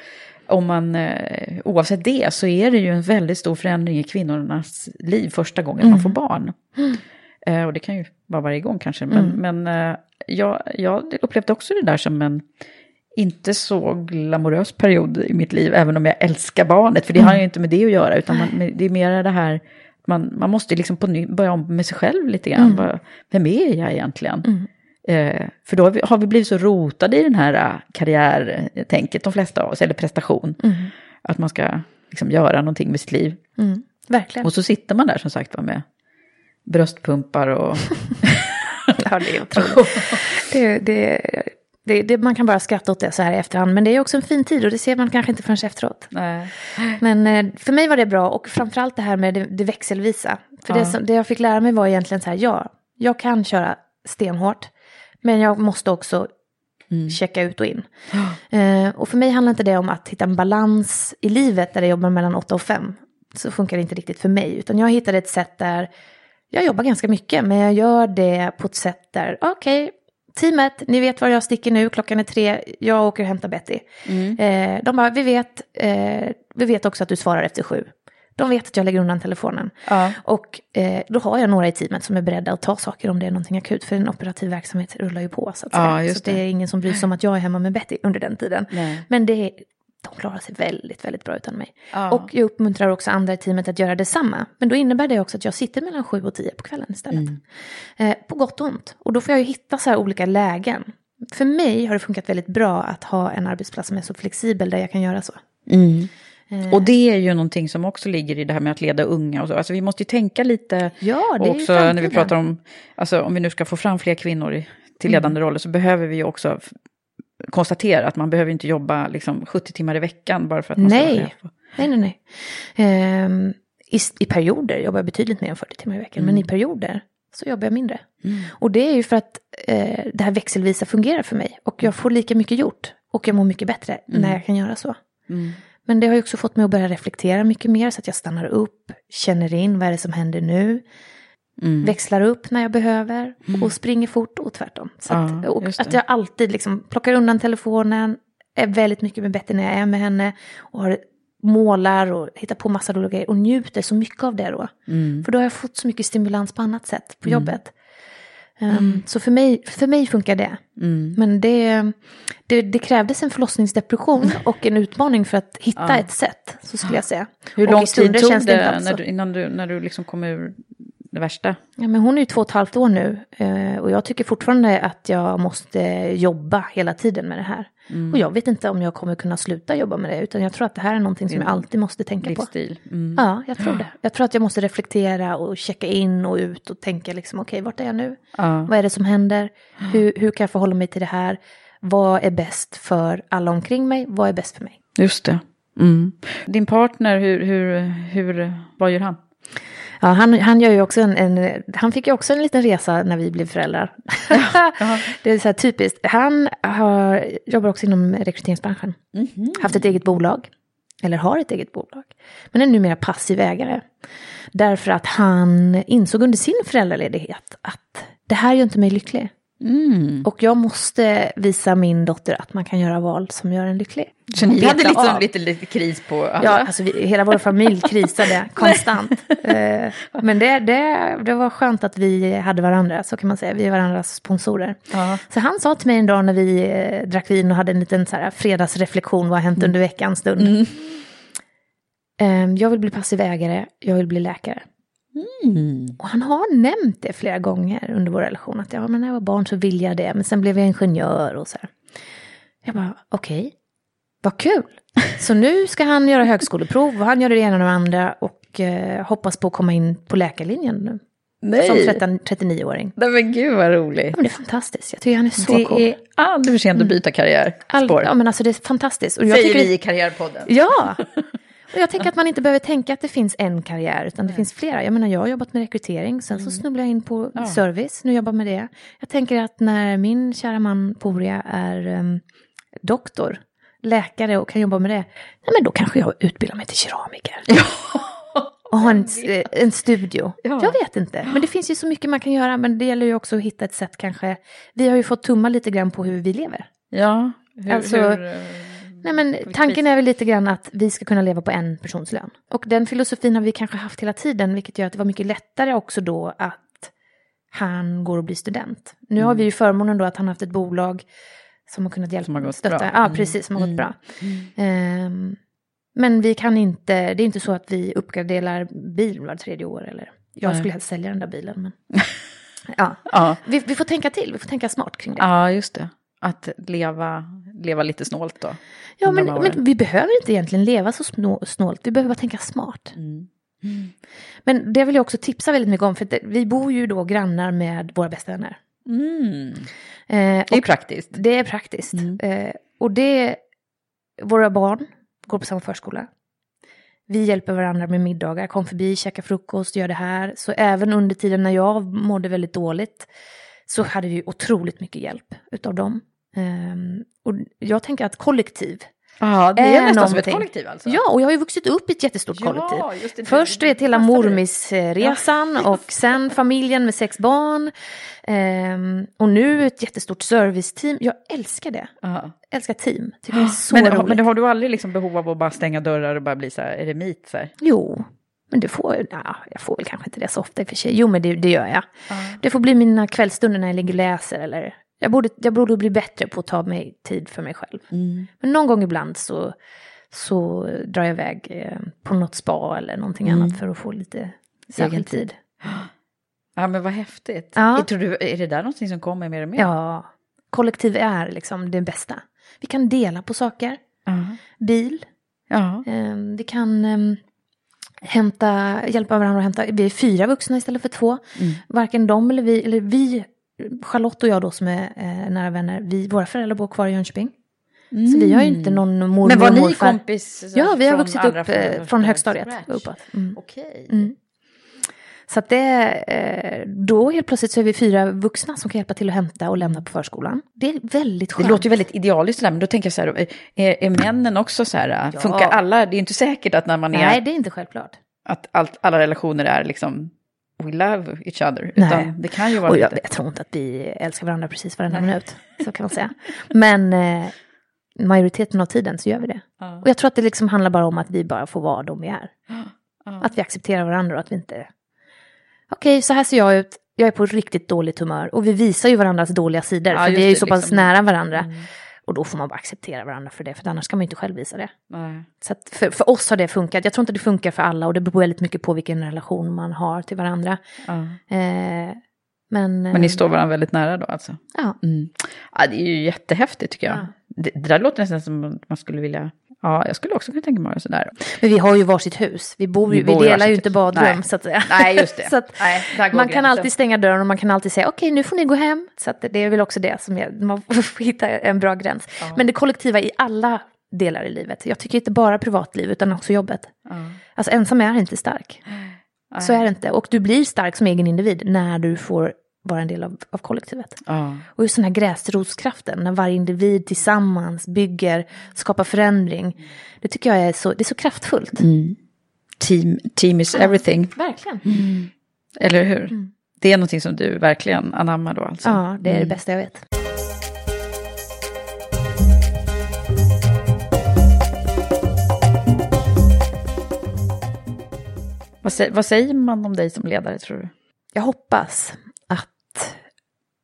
om man, eh, oavsett det så är det ju en väldigt stor förändring i kvinnornas liv första gången Mm. man får barn. Eh, och det kan ju vara varje gång kanske. Men, Mm. men eh, jag, jag upplevde också det där som en inte så glamorös period i mitt liv, även om jag älskar barnet. För det har ju inte med det att göra, utan man, det är mer det här, man, man måste liksom på ny, börja om med sig själv lite grann. Bara, Vem är jag egentligen? Eh, för då har vi, har vi blivit så rotade i den här äh, karriärtänket, de flesta av oss, eller prestation. Att man ska liksom göra någonting med sitt liv. Mm, verkligen. Och så sitter man där som sagt var med bröstpumpar och... Ja, det är otroligt. det, det, det, det, man kan bara skratta åt det så här i efterhand, men det är också en fin tid och det ser man kanske inte förrän efteråt. Nej. Men eh, för mig var det bra och framförallt det här med det, det växelvisa. För det, Ja. som, det jag fick lära mig var egentligen så här, ja, jag kan köra stenhårt, men jag måste också checka ut och in. Eh, och för mig handlar inte det om att hitta en balans i livet där jag jobbar mellan 8 och 5. Så funkar det inte riktigt för mig, utan jag hittade ett sätt där jag jobbar ganska mycket, men jag gör det på ett sätt där, okej, teamet, ni vet var jag sticker nu, klockan är tre, jag åker och hämtar Betty. Eh, de bara, vi vet, eh, vi vet också att du svarar efter sju. De vet att jag lägger undan telefonen. Ja. Och eh, då har jag några i teamet som är beredda att ta saker om det är någonting akut. För en operativ verksamhet rullar ju på så att säga. Ja, just så det det. är ingen som bryr sig om att jag är hemma med Betty under den tiden. Nej. Men det de klarar sig väldigt, väldigt bra utan mig. Ja. Och jag uppmuntrar också andra i teamet att göra detsamma. Men då innebär det också att jag sitter mellan sju och tio på kvällen istället. Mm. Eh, på gott och ont. Och då får jag ju hitta så här olika lägen. För mig har det funkat väldigt bra att ha en arbetsplats som är så flexibel där jag kan göra så. Mm. Eh, Och det är ju någonting som också ligger i det här med att leda unga och så. Alltså vi måste ju tänka lite Ja, det är också när vi pratar om, alltså om vi nu ska få fram fler kvinnor i, till ledande roller så behöver vi ju också konstatera att man behöver inte jobba liksom 70 timmar i veckan bara för att man ska vara Nej, chef. nej, nej. nej. Ehm, i, I perioder jobbar jag betydligt mer än 40 timmar i veckan, men i perioder så jobbar jag mindre. Och det är ju för att eh, det här växelvisa fungerar för mig. Och jag får lika mycket gjort. Och jag mår mycket bättre när jag kan göra så. Men det har ju också fått mig att börja reflektera mycket mer så att jag stannar upp, känner in vad är det som händer nu. Växlar upp när jag behöver och springer fort och tvärtom. Så att, Ja, och det. att jag alltid liksom plockar undan telefonen, är väldigt mycket med bättre när jag är med henne och har, målar och hittar på massa roliga grejer och njuter så mycket av det då. Mm. För då har jag fått så mycket stimulans på annat sätt på jobbet. Um, Så för mig, för mig funkar det. Mm. Men det, det, det krävdes en förlossningsdepression och en utmaning för att hitta ett sätt, så skulle jag säga. Hur lång tid tog det alls så. när du, innan du, när du liksom kom ur det värsta? Ja, men hon är ju två och ett halvt år nu eh, och jag tycker fortfarande att jag måste jobba hela tiden med det här. Mm. Och jag vet inte om jag kommer kunna sluta jobba med det, utan jag tror att det här är någonting som jag alltid måste tänka på. Livsstil? Mm. Ja, jag tror det. Jag tror att jag måste reflektera och checka in och ut och tänka liksom, okej, vart är jag nu? Ja. Vad är det som händer? Hur, hur kan jag förhålla mig till det här? Vad är bäst för alla omkring mig? Vad är bäst för mig? Just det. Mm. Din partner, hur, hur, hur, vad gör han? Ja, han, han, gör ju också en, en, han fick ju också en liten resa när vi blev föräldrar. det är så här typiskt. Han har, jobbar också inom rekryteringsbranschen. Haft ett eget bolag. Eller har ett eget bolag. Men är numera passiv ägare. Därför att han insåg under sin föräldraledighet att det här gör inte mig lycklig. Och jag måste visa min dotter att man kan göra val som gör en lycklig. Så ni hade liksom av. lite, lite kris på alla? Ja, alltså vi, hela vår familj krisade konstant. Eh, men det, det, det var skönt att vi hade varandra, så kan man säga. Vi är varandras sponsorer. Ja. Så han sa till mig en dag när vi eh, drack vin och hade en liten så här, fredagsreflektion, vad har hänt under veckan stund. Eh, jag vill bli passiv ägare, jag vill bli läkare. Och han har nämnt det flera gånger under vår relation. Att ja, men när jag var barn så ville jag det, men sen blev jag ingenjör och så här. Jag bara, okej, vad kul. Så nu ska han göra högskoleprov och han gör det ena och det andra och eh, hoppas på att komma in på läkarlinjen nu. Nej. Som 13, 39-åring. Nej men gud vad roligt. Ja, men det är fantastiskt, jag tycker han är så det cool. är aldrig för sent att byta karriär. All, ja men alltså det är fantastiskt. Och jag Säger tycker vi det- i Karriärpodden. Ja! Och jag tänker att man inte behöver tänka att det finns en karriär, utan det finns flera. Jag menar, jag har jobbat med rekrytering, sen så snubblade jag in på service, nu jobbar jag med det. Jag tänker att när min kära man Poria är em, doktor, läkare och kan jobba med det, nej men då kanske jag utbildar mig till keramiker. Och ha en, en studio. Ja. Jag vet inte, men det finns ju så mycket man kan göra, men det gäller ju också att hitta ett sätt kanske. Vi har ju fått tumma lite grann på hur vi lever. Ja, hur, Alltså, hur, eh, Nej, men tanken är väl lite grann att vi ska kunna leva på en persons lön. Och den filosofin har vi kanske haft hela tiden, vilket gör att det var mycket lättare också då att han går och blir student. Nu har vi ju förmånen då att han har haft ett bolag som har kunnat hjälpa Som har gått stötta. bra. Ja, Mm. precis, som har gått bra. Ehm, men vi kan inte, det är inte så att vi uppgraderar bil var tredje år eller jag skulle helst sälja den där bilen. Men... ja. ja. vi, vi får tänka till, vi får tänka smart kring det. ja, just det. Att leva, leva lite snålt då. Ja, men, men vi behöver inte egentligen leva så snå- snålt, vi behöver bara tänka smart. Mm. Men det vill jag också tipsa väldigt mycket om, för det, vi bor ju då grannar med våra bästa vänner. Mm. Eh, Det är praktiskt. det är praktiskt. Eh, och det, våra barn går på samma förskola. Vi hjälper varandra med middagar, kom förbi, käka frukost, gör det här. Så även under tiden när jag mådde väldigt dåligt så hade vi otroligt mycket hjälp utav dem. Ehm, och jag tänker att kollektiv Ja, det är är nästan som ett någonting. kollektiv alltså. Ja, och jag har ju vuxit upp i ett jättestort Ja, kollektiv. det, Först det vet hela du. mormisresan och sen familjen med sex barn. Ehm, och nu ett jättestort serviceteam. Jag älskar det. Ja. älskar team. Tycker det är så Men, roligt. men har du aldrig liksom behov av att bara stänga dörrar och bara bli så här eremit? Så här? Jo, men det får, ja, jag får väl kanske inte det så ofta i och för sig. Jo, men det, det gör jag. Det får bli mina kvällsstunder när jag ligger och läser eller Jag borde, jag borde bli bättre på att ta mig tid för mig själv. Mm. Men någon gång ibland så, så drar jag iväg eh, på något spa eller någonting Mm. annat för att få lite särskild tid. Ja, men vad häftigt. Ja. Jag tror du, är det där någonting som kommer mer och mer? Ja, kollektiv är liksom det bästa. Vi kan dela på saker. Ja. Bil. Ja. Eh, vi kan eh, hämta, hjälpa varandra att hämta. Vi är fyra vuxna istället för två. Mm. Varken de eller vi, eller vi, Charlotte och jag då som är eh, nära vänner, vi, våra föräldrar bor kvar i Jönköping. Så vi har ju inte någon mormor Men var och ni morfar. kompis? Ja, vi har från vuxit upp eh, första från högstadiet och uppåt. Mm. Okej. Mm. Så att det, eh, då helt plötsligt så är vi fyra vuxna som kan hjälpa till att hämta och lämna på förskolan. Det är väldigt Det skönt. låter ju väldigt idealiskt det där, men då tänker jag så här, är, är männen också så här, Ja. funkar alla? Det är inte säkert att när man är, Nej, det är inte självklart. att allt, alla relationer är liksom, we love each other. Nej. Utan det kan ju vara Och jag, lite... jag tror inte att vi älskar varandra precis varenda minut. Så kan man säga. Men eh, majoriteten av tiden så gör vi det. Ja. Och jag tror att det liksom handlar bara om att vi bara får vara de vi är. Ja. Att vi accepterar varandra och att vi inte... Okej, så här ser jag ut. Jag är på riktigt dåligt humör. Och vi visar ju varandras dåliga sidor. Ja, för vi är ju så pass liksom. nära varandra. Mm. Och då får man bara acceptera varandra för det. För annars kan man ju inte själv visa det. Nej. Så för, för oss har det funkat. Jag tror inte det funkar för alla. Och det beror väldigt mycket på vilken relation man har till varandra. Ja. Eh, men, Men ni står varandra väldigt nära då alltså? Ja. Mm. Ja, det är ju jättehäftigt tycker jag. Ja. Det, det där låter nästan som att man skulle vilja, ja, jag skulle också kunna tänka mig att göra sådär. Men vi har ju varsitt hus. Vi, bor, ju, Vi vi, delar ju inte badrum Nej. så att säga. Nej, just det. så att Nej, man kan gränsen. alltid stänga dörren och man kan alltid säga okej nu får ni gå hem. Så att det är väl också det som är, man får hitta en bra gräns. Men det kollektiva i alla delar i livet. Jag tycker inte bara privatliv utan också jobbet. Ja. Alltså ensam är inte stark. Så är det inte. Och du blir stark som egen individ när du får vara en del av, av kollektivet. Ja. Och just den här gräsrotskraften, när varje individ tillsammans bygger, skapar förändring. Det tycker jag är så, det är så kraftfullt. Mm. Team, team is everything, Verkligen. eller hur? Det är någonting som du verkligen anammar då alltså? Ja, det är det bästa jag vet. Vad, sä, vad säger man om dig som ledare tror du? Jag hoppas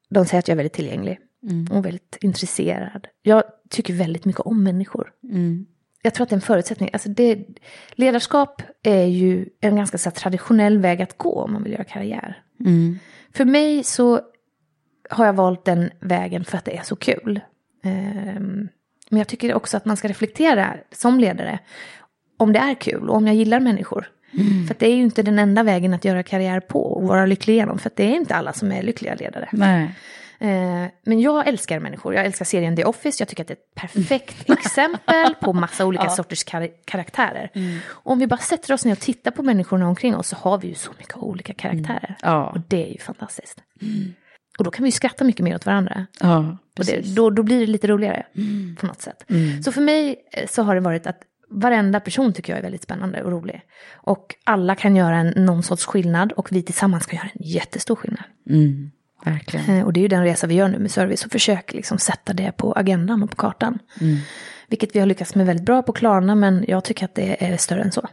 de säger att jag är väldigt tillgänglig Mm. och väldigt intresserad. Jag tycker väldigt mycket om människor. Mm. Jag tror att det är en förutsättning. Alltså det, ledarskap är ju en ganska så traditionell väg att gå om man vill göra karriär. Mm. För mig så har jag valt den vägen för att det är så kul. Ehm, men jag tycker också att man ska reflektera som ledare om det är kul och om jag gillar människor. För att det är ju inte den enda vägen att göra karriär på och vara lycklig igenom. För att det är inte alla som är lyckliga ledare. Nej. Eh, men jag älskar människor. Jag älskar serien The Office. Jag tycker att det är ett perfekt exempel på massa olika sorters kar- karaktärer. Och om vi bara sätter oss ner och tittar på människorna omkring oss så har vi ju så mycket olika karaktärer. Ja. Och det är ju fantastiskt. Och då kan vi ju skratta mycket mer åt varandra. Ja, Och. Mm. det, då, då blir det lite roligare på något sätt. Så för mig eh, så har det varit att varenda person tycker jag är väldigt spännande och rolig. Och alla kan göra en, någon sorts skillnad och vi tillsammans kan göra en jättestor skillnad. Mm. Verkligen. Eh, Och det är ju den resa vi gör nu med service och försöker liksom sätta det på agendan och på kartan. Mm. Vilket vi har lyckats med väldigt bra på Klarna men jag tycker att det är större än så.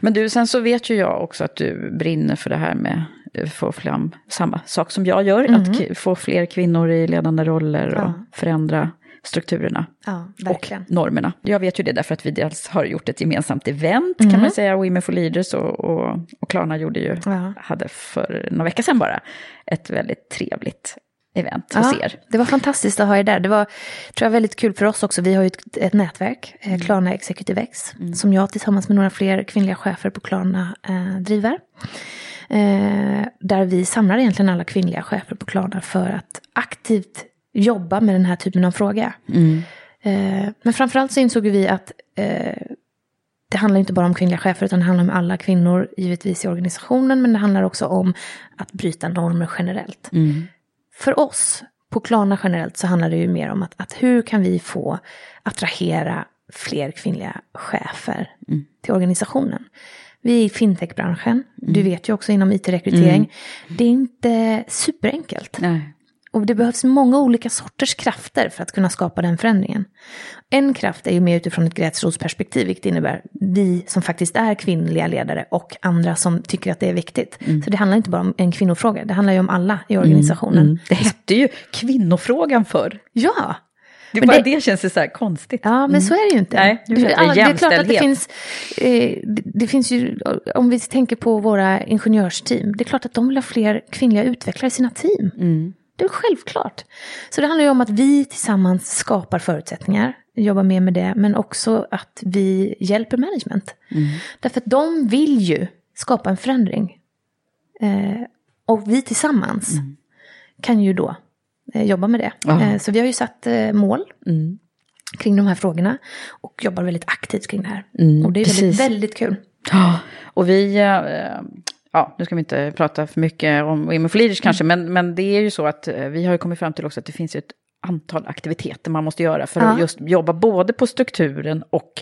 Men du, sen så vet ju jag också att du brinner för det här med att få fram samma sak som jag gör. Att k- få fler kvinnor i ledande roller och Ja. förändra strukturerna. Ja, och normerna. Jag vet ju det därför att vi dels har gjort ett gemensamt event kan man säga, Women for Leaders och, och, och Klarna gjorde ju, Ja. hade för några veckor sedan bara, ett väldigt trevligt event hos er. det var fantastiskt att ha er där. Det var tror jag, väldigt kul för oss också. Vi har ju ett, ett nätverk, eh, Klarna Executive X, som jag tillsammans med några fler kvinnliga chefer på Klarna eh, driver. Eh, där vi samlar egentligen alla kvinnliga chefer på Klarna för att aktivt jobba med den här typen av fråga. Eh, men framförallt så insåg vi att eh, det handlar inte bara om kvinnliga chefer utan det handlar om alla kvinnor givetvis i organisationen men det handlar också om att bryta normer generellt. För oss på Klarna generellt så handlar det ju mer om att, att hur kan vi få attrahera fler kvinnliga chefer till organisationen. Vi är i fintechbranschen, du vet ju också inom it-rekrytering. Det är inte superenkelt. Nej. Och det behövs många olika sorters krafter för att kunna skapa den förändringen. En kraft är ju mer utifrån ett gräsrotsperspektiv, vilket innebär vi som faktiskt är kvinnliga ledare och andra som tycker att det är viktigt. Mm. Så det handlar inte bara om en kvinnofråga, det handlar ju om alla i organisationen. Mm. Det hette ju kvinnofrågan förr. Ja, Det, Men bara, det- det... känns ju så här konstigt. Ja, men så är det ju inte. Nej, nu är det det är klart att det finns, eh, det, det finns ju, om vi tänker på våra ingenjörsteam, det är klart att de vill ha fler kvinnliga utvecklare i sina team. Mm. Det är självklart. Så det handlar ju om att vi tillsammans skapar förutsättningar, jobbar mer med det, men också att vi hjälper management. Mm. Därför att de vill ju skapa en förändring. Eh, och vi tillsammans kan ju då eh, jobba med det. Eh, så vi har ju satt eh, mål Mm. kring de här frågorna och jobbar väldigt aktivt kring det här. Mm, och det är väldigt, väldigt kul. Ja, och vi, eh, ja, nu ska vi inte prata för mycket om Women for Leaders kanske, men, men det är ju så att eh, vi har ju kommit fram till också att det finns ett antal aktiviteter man måste göra för att Ja. just jobba både på strukturen och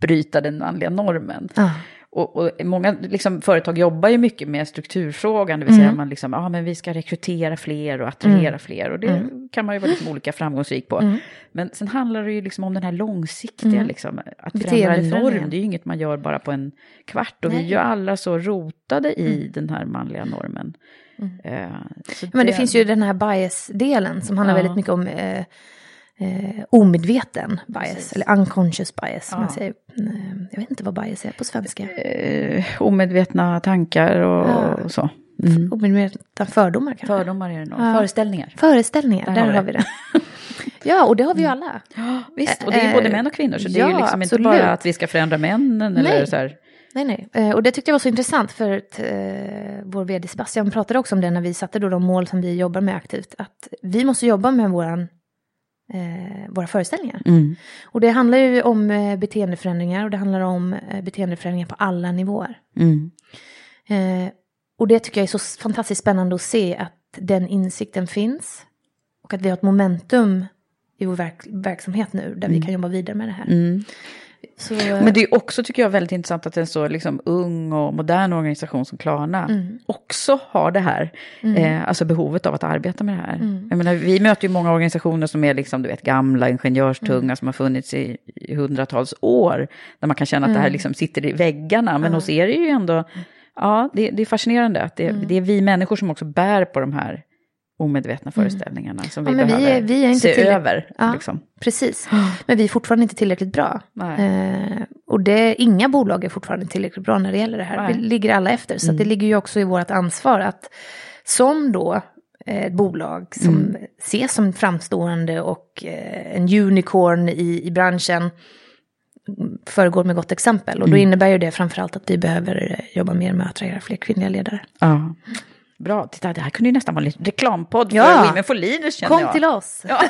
bryta den manliga normen. Ja. Och, och många liksom, företag jobbar ju mycket med strukturfrågan, det vill säga Mm. man liksom, ja men vi ska rekrytera fler och attrahera Mm. fler och det Mm. kan man ju vara liksom olika framgångsrik på. Mm. Men sen handlar det ju liksom om den här långsiktiga, Mm. liksom, att förändra en norm, det är ju inget man gör bara på en kvart och vi är Nej. ju alla så rotade i Mm. den här manliga normen. Så Men det finns ju den här bias-delen som handlar Ja. väldigt mycket om eh, eh, omedveten bias, Precis. eller unconscious bias. Ja. Man säger. Eh, Jag vet inte vad bias är på svenska. eh, omedvetna tankar och, Ja. och så. Mm. Omedvetna fördomar kanske. Fördomar är det nog, Ja. föreställningar. Föreställningar, Där där, har har vi det. ja, och det har vi ju alla. Ja, visst, och det är både Eh, män och kvinnor, så det är ju ja, liksom absolut. inte bara att vi ska förändra männen eller Nej. så här. Nej, nej. Eh, Och det tyckte jag var så intressant för att eh, vår vd Sebastian pratade också om det när vi satte då de mål som vi jobbar med aktivt. Att vi måste jobba med våran, eh, våra föreställningar. Mm. Och det handlar ju om eh, beteendeförändringar och det handlar om eh, beteendeförändringar på alla nivåer. Mm. Eh, och det tycker jag är så fantastiskt spännande att se att den insikten finns. Och att vi har ett momentum i vår verk verksamhet nu där vi kan jobba vidare med det här. Mm. Så, Men det är också, tycker jag, väldigt intressant att en så liksom, ung och modern organisation som Klarna Mm. också har det här, Mm. eh, alltså behovet av att arbeta med det här. Mm. Jag menar, vi möter ju många organisationer som är liksom, du vet, gamla, ingenjörstunga, Mm. som har funnits i, i hundratals år, där man kan känna att det här Mm. liksom sitter i väggarna, men hos er är det ju ändå, ja, det, det är fascinerande att det, Mm. det är vi människor som också bär på de här omedvetna föreställningarna som Mm. Ja, vi vi behöver är- vi är inte se över. Ja. Liksom. Precis, men vi är fortfarande inte tillräckligt bra. Eh, och det, inga bolag är fortfarande tillräckligt bra när det gäller det här. Nej. Vi ligger alla efter, så att det Mm. ligger ju också i vårt ansvar att som då eh, ett bolag som Mm. ses som framstående och eh, en unicorn i, i branschen mm, föregår med gott exempel. Och då Mm. innebär ju det framförallt att vi behöver eh, jobba mer med att attrahera fler kvinnliga ledare. Ja. Bra, titta det här kunde ju nästan vara en reklampodd Ja. för Women for Leaders känner Kom jag. till oss! Ja.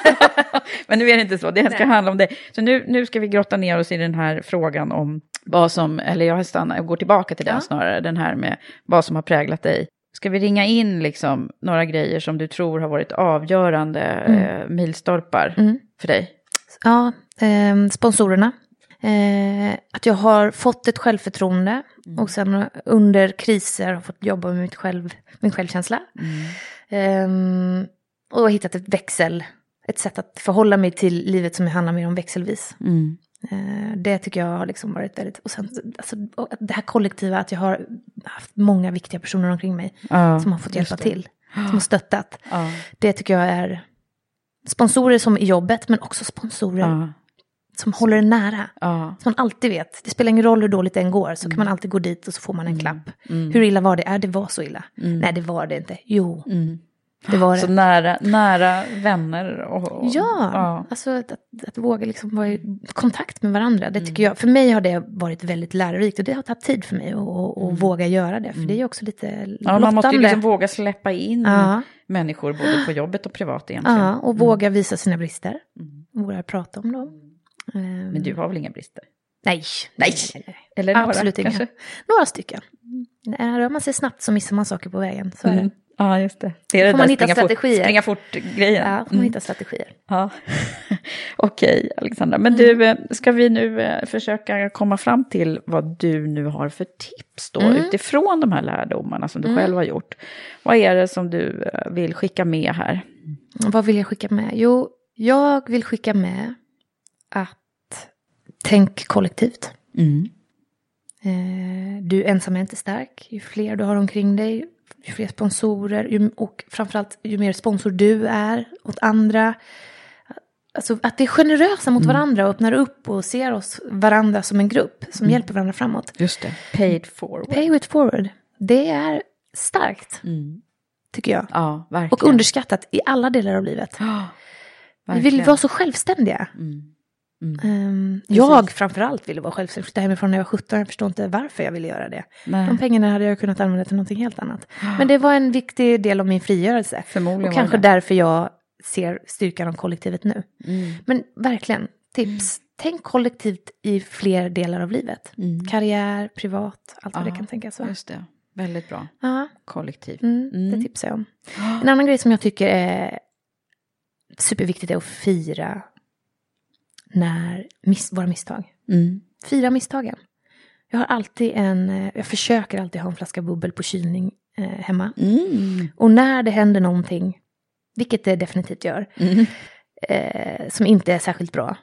Men nu är det inte så, det här ska Nej. handla om det. Så nu, nu ska vi grotta ner oss i den här frågan om vad som, eller jag stannar, jag går tillbaka till den Ja. snarare, den här med vad som har präglat dig. Ska vi ringa in liksom några grejer som du tror har varit avgörande Mm. eh, milstolpar Mm. för dig? Ja, eh, sponsorerna. Eh, att jag har fått ett självförtroende och sen under kriser har fått jobba med mitt själv, min självkänsla. Eh, och hittat ett växel, ett sätt att förhålla mig till livet som handlar mer om växelvis. Mm. Eh, det tycker jag har liksom varit väldigt, och sen alltså, och det här kollektiva, att jag har haft många viktiga personer omkring mig Ja, som har fått hjälpa till, som har stöttat. Ja. Det tycker jag är sponsorer som i jobbet, men också sponsorer Ja. Som håller en nära. Ja. Som man alltid vet. Det spelar ingen roll hur dåligt det än går, så kan man alltid gå dit och så får man en klapp. Mm. Hur illa var det? Ja, det var så illa. Mm. Nej, det var det inte. Jo, Mm. det var Så det. nära, nära vänner och... och Ja, ja. alltså att, att, att våga liksom vara i kontakt med varandra. Det Mm. tycker jag, för mig har det varit väldigt lärorikt och det har tagit tid för mig att våga göra det. För det är också lite Mm. Ja, man måste ju liksom våga släppa in Ja. människor både på jobbet och privat egentligen. Ja, och våga visa sina brister. Mm. Våga prata om dem. Ehm, Men du har väl inga brister? Nej, Nej. Eller några, Absolut inga. kanske? Några stycken. Nej, Rör man sig snabbt så missar man saker på vägen. Så är det. Mm. Ja, just det. Det är Får det man där hitta springa fort, strategier. springa fort-grejen. Ja, får man hitta strategier. Ja. Okej, Alexandra. Men du, eh, ska vi nu eh, försöka komma fram till vad du nu har för tips då, Mm. utifrån de här lärdomarna som du Mm. själv har gjort? Vad är det som du eh, vill skicka med här? Vad vill jag skicka med? Jo, jag vill skicka med att tänk kollektivt. Mm. Eh, du ensam är inte stark. Ju fler du har omkring dig, ju fler sponsorer ju, och framförallt ju mer sponsor du är åt andra. Alltså att det är generösa mot varandra och öppnar upp och ser oss varandra som en grupp som hjälper varandra framåt. Just det. Paid forward. Pay it forward. Det är starkt, tycker jag. Ja, verkligen. Och underskattat i alla delar av livet. Vi vill vara så självständiga. Ehm, jag framförallt ville vara självständig. Flyttade hemifrån när jag var 17. Jag förstår inte varför jag ville göra det. Nej. De pengarna hade jag kunnat använda till någonting helt annat. Men det var en viktig del av min frigörelse. Och kanske det. därför jag ser styrkan av kollektivet nu. Mm. Men verkligen, tips. Tänk kollektivt i fler delar av livet. Karriär, privat, allt vad det Mm. Ja, kan tänkas vara. Just det. Väldigt bra. Ja, Kollektiv. mm, det tipsar jag om. En annan grej som jag tycker är superviktigt är att fira när miss, våra misstag. Mm. Fira misstagen. Jag har alltid en, eh, jag försöker alltid ha en flaska bubbel på kylning eh, hemma. Mm. Och när det händer någonting, vilket det definitivt gör, Mm. eh, som inte är särskilt bra,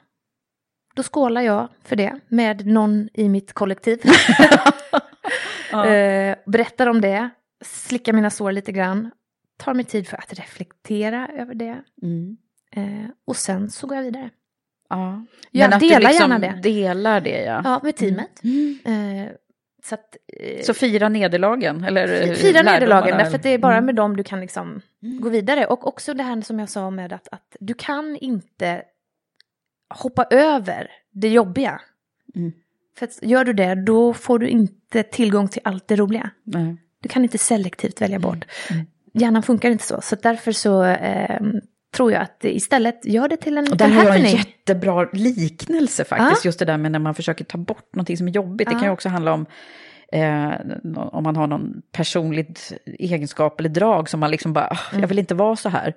då skålar jag för det med någon i mitt kollektiv. eh, berättar om det, slickar mina sår lite grann, tar mig tid för att reflektera över det. Mm. Eh, och sen så går jag vidare. Ja. Men att delar du liksom gärna det. delar det, ja. Ja, med teamet. Mm. Eh, så att, eh, Så fira nederlagen? Eller eh, Fira nederlagen, därför att det är bara Mm. med dem du kan liksom gå vidare. Och också det här som jag sa med att, att du kan inte hoppa över det jobbiga. Mm. För att gör du det, då får du inte tillgång till allt det roliga. Du kan inte selektivt välja bort. Hjärnan funkar inte så. Så därför så eh, tror jag att istället gör det till en Och där har jag en jättebra liknelse faktiskt. Ja. Just det där med när man försöker ta bort någonting som är jobbigt. Det Ja. kan ju också handla om eh, om man har någon personligt egenskap eller drag som man liksom bara, "Ah, Mm. jag vill inte vara så här.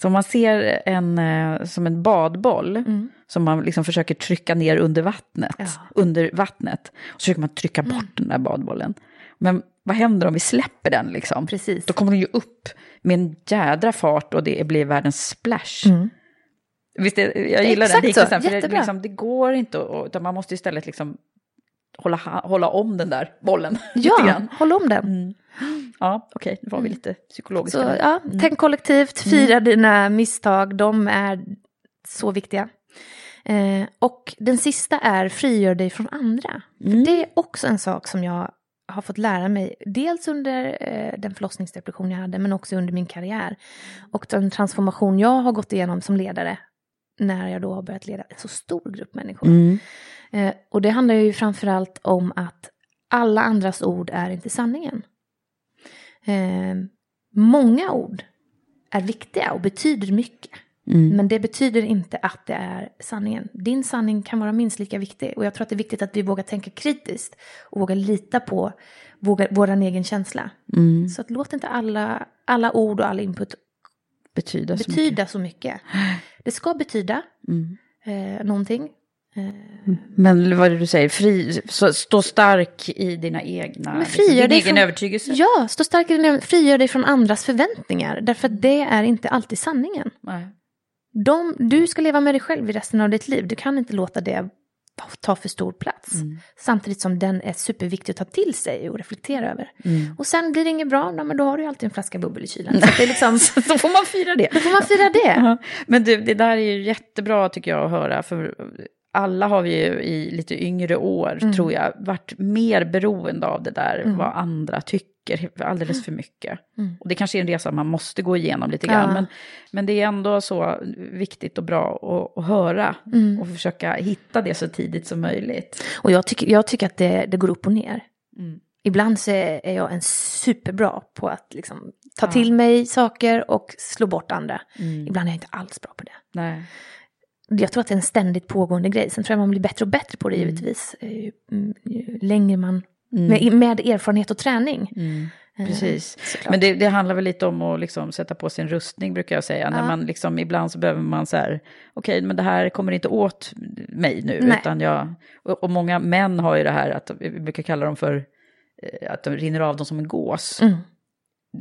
Så om man ser en eh, som en badboll Mm. som man liksom försöker trycka ner under vattnet, Ja. under vattnet, och så försöker man trycka bort Mm. den där badbollen. Men vad händer om vi släpper den liksom? Precis. Då kommer den ju upp med en jädra fart och det blir världens splash. Visst, är, jag gillar Exakt den liknelsen, för det, liksom, det går inte, att- utan man måste istället liksom hålla, hålla om den där bollen Ja, håll om den. Ja, okej, nu var vi lite psykologiska. Så ja, tänk kollektivt, fira dina misstag, de är så viktiga. Eh, och den sista är frigör dig från andra. För det är också en sak som jag har fått lära mig, dels under eh, den förlossningsdepression jag hade, men också under min karriär. Och den transformation jag har gått igenom som ledare, när jag då har börjat leda en så stor grupp människor. Mm. Eh, och det handlar ju framförallt om att alla andras ord är inte sanningen. Eh, många ord är viktiga och betyder mycket. Men det betyder inte att det är sanningen. Din sanning kan vara minst lika viktig. Och jag tror att det är viktigt att vi vågar tänka kritiskt och vågar lita på vågar, vår egen känsla. Så att låt inte alla, alla ord och all input Betyder så betyda så mycket. Det ska betyda Mm. eh, någonting. Men vad är det du säger, Fri, så, stå stark i dina egna, Men frigör din egen från- övertygelse. Ja, stå stark i din frigör dig från andras förväntningar. Därför att det är inte alltid sanningen. Nej. De, du ska leva med dig själv i resten av ditt liv. Du kan inte låta det ta för stor plats. Samtidigt som den är superviktig att ta till sig och reflektera över. Och sen blir det inget bra, men då har du ju alltid en flaska bubbel i kylen. Så det är liksom, Då får man fira det. då får man fira det. Ja, Men du, det där är ju jättebra tycker jag att höra, för alla har vi ju i lite yngre år, Mm. tror jag, varit mer beroende av det där, vad andra tycker, alldeles för mycket. Och det kanske är en resa man måste gå igenom lite grann, Mm. Ja. men, men det är ändå så viktigt och bra att, att höra Mm. och försöka hitta det så tidigt som möjligt. Och jag tycker, jag tycker att det, det går upp och ner. Mm. Ibland så är jag en superbra på att liksom ta till mig saker och slå bort andra. Mm. Ibland är jag inte alls bra på det. Nej. Jag tror att det är en ständigt pågående grej. Sen tror jag man blir bättre och bättre på det givetvis. eh, Ju, mm, ju längre man, med, med erfarenhet och träning. Eh, Precis. såklart. Men det, det handlar väl lite om att liksom sätta på sin rustning brukar jag säga. När Ja. man liksom, ibland så behöver man så här, okej men det här kommer inte åt mig nu. Nej. Utan jag, och, och många män har ju det här att vi brukar kalla dem för eh, att de rinner av dem som en gås. Mm.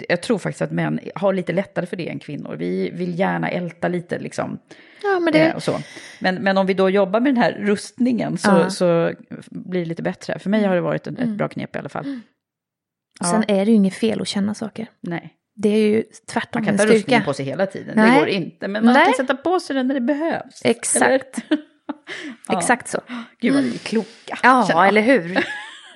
jag tror faktiskt att män har lite lättare för det än kvinnor. Vi vill gärna älta lite liksom. Ja, men det... Eh, och så. Men, men om vi då jobbar med den här rustningen så, Ja. så blir det lite bättre. För mig har det varit ett, ett bra knep i alla fall. Ja. Sen är det ju inget fel att känna saker. Nej. Det är ju tvärtom Man kan en inte ha rustningen styrka. på sig hela tiden, Nej. det går inte. Men man Nej. kan sätta på sig den när det behövs. Exakt. Ja. Exakt så. Gud vad vi är kloka. känner Ja, eller hur?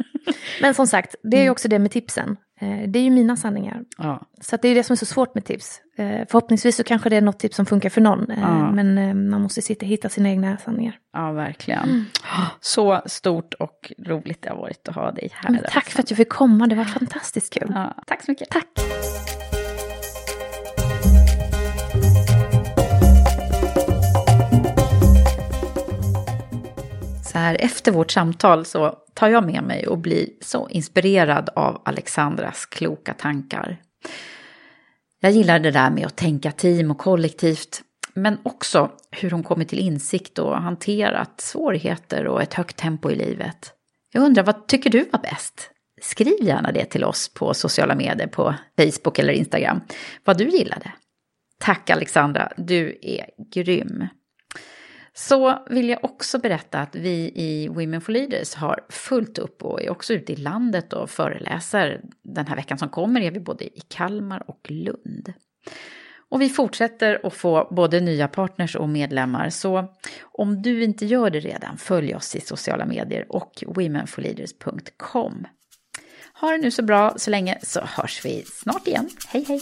Men som sagt, det är ju också det med tipsen. Eh, Det är ju mina sanningar. Ja. Så det är det som är så svårt med tips. Eh, Förhoppningsvis så kanske det är något tips som funkar för någon. eh, Ja. Men man måste sitta och hitta sina egna sanningar. ja, verkligen. Så stort och roligt det har varit att ha dig här. Men tack för att jag fick komma, det var fantastiskt kul. Ja, tack så mycket. Tack. Så här efter vårt samtal så tar jag med mig och blir så inspirerad av Alexandras kloka tankar. Jag gillar det där med att tänka team och kollektivt, men också hur hon kommit till insikt och hanterat svårigheter och ett högt tempo i livet. Jag undrar, vad tycker du var bäst? Skriv gärna det till oss på sociala medier, på Facebook eller Instagram, vad du gillade. Tack Alexandra, du är grym. Så vill jag också berätta att vi i Women for Leaders har fullt upp och är också ute i landet och föreläser. Den här veckan som kommer är vi både i Kalmar och Lund. Och vi fortsätter att få både nya partners och medlemmar. Så om du inte gör det redan, följ oss i sociala medier och womenforleaders.com. Ha det nu så bra så länge så hörs vi snart igen. Hej hej!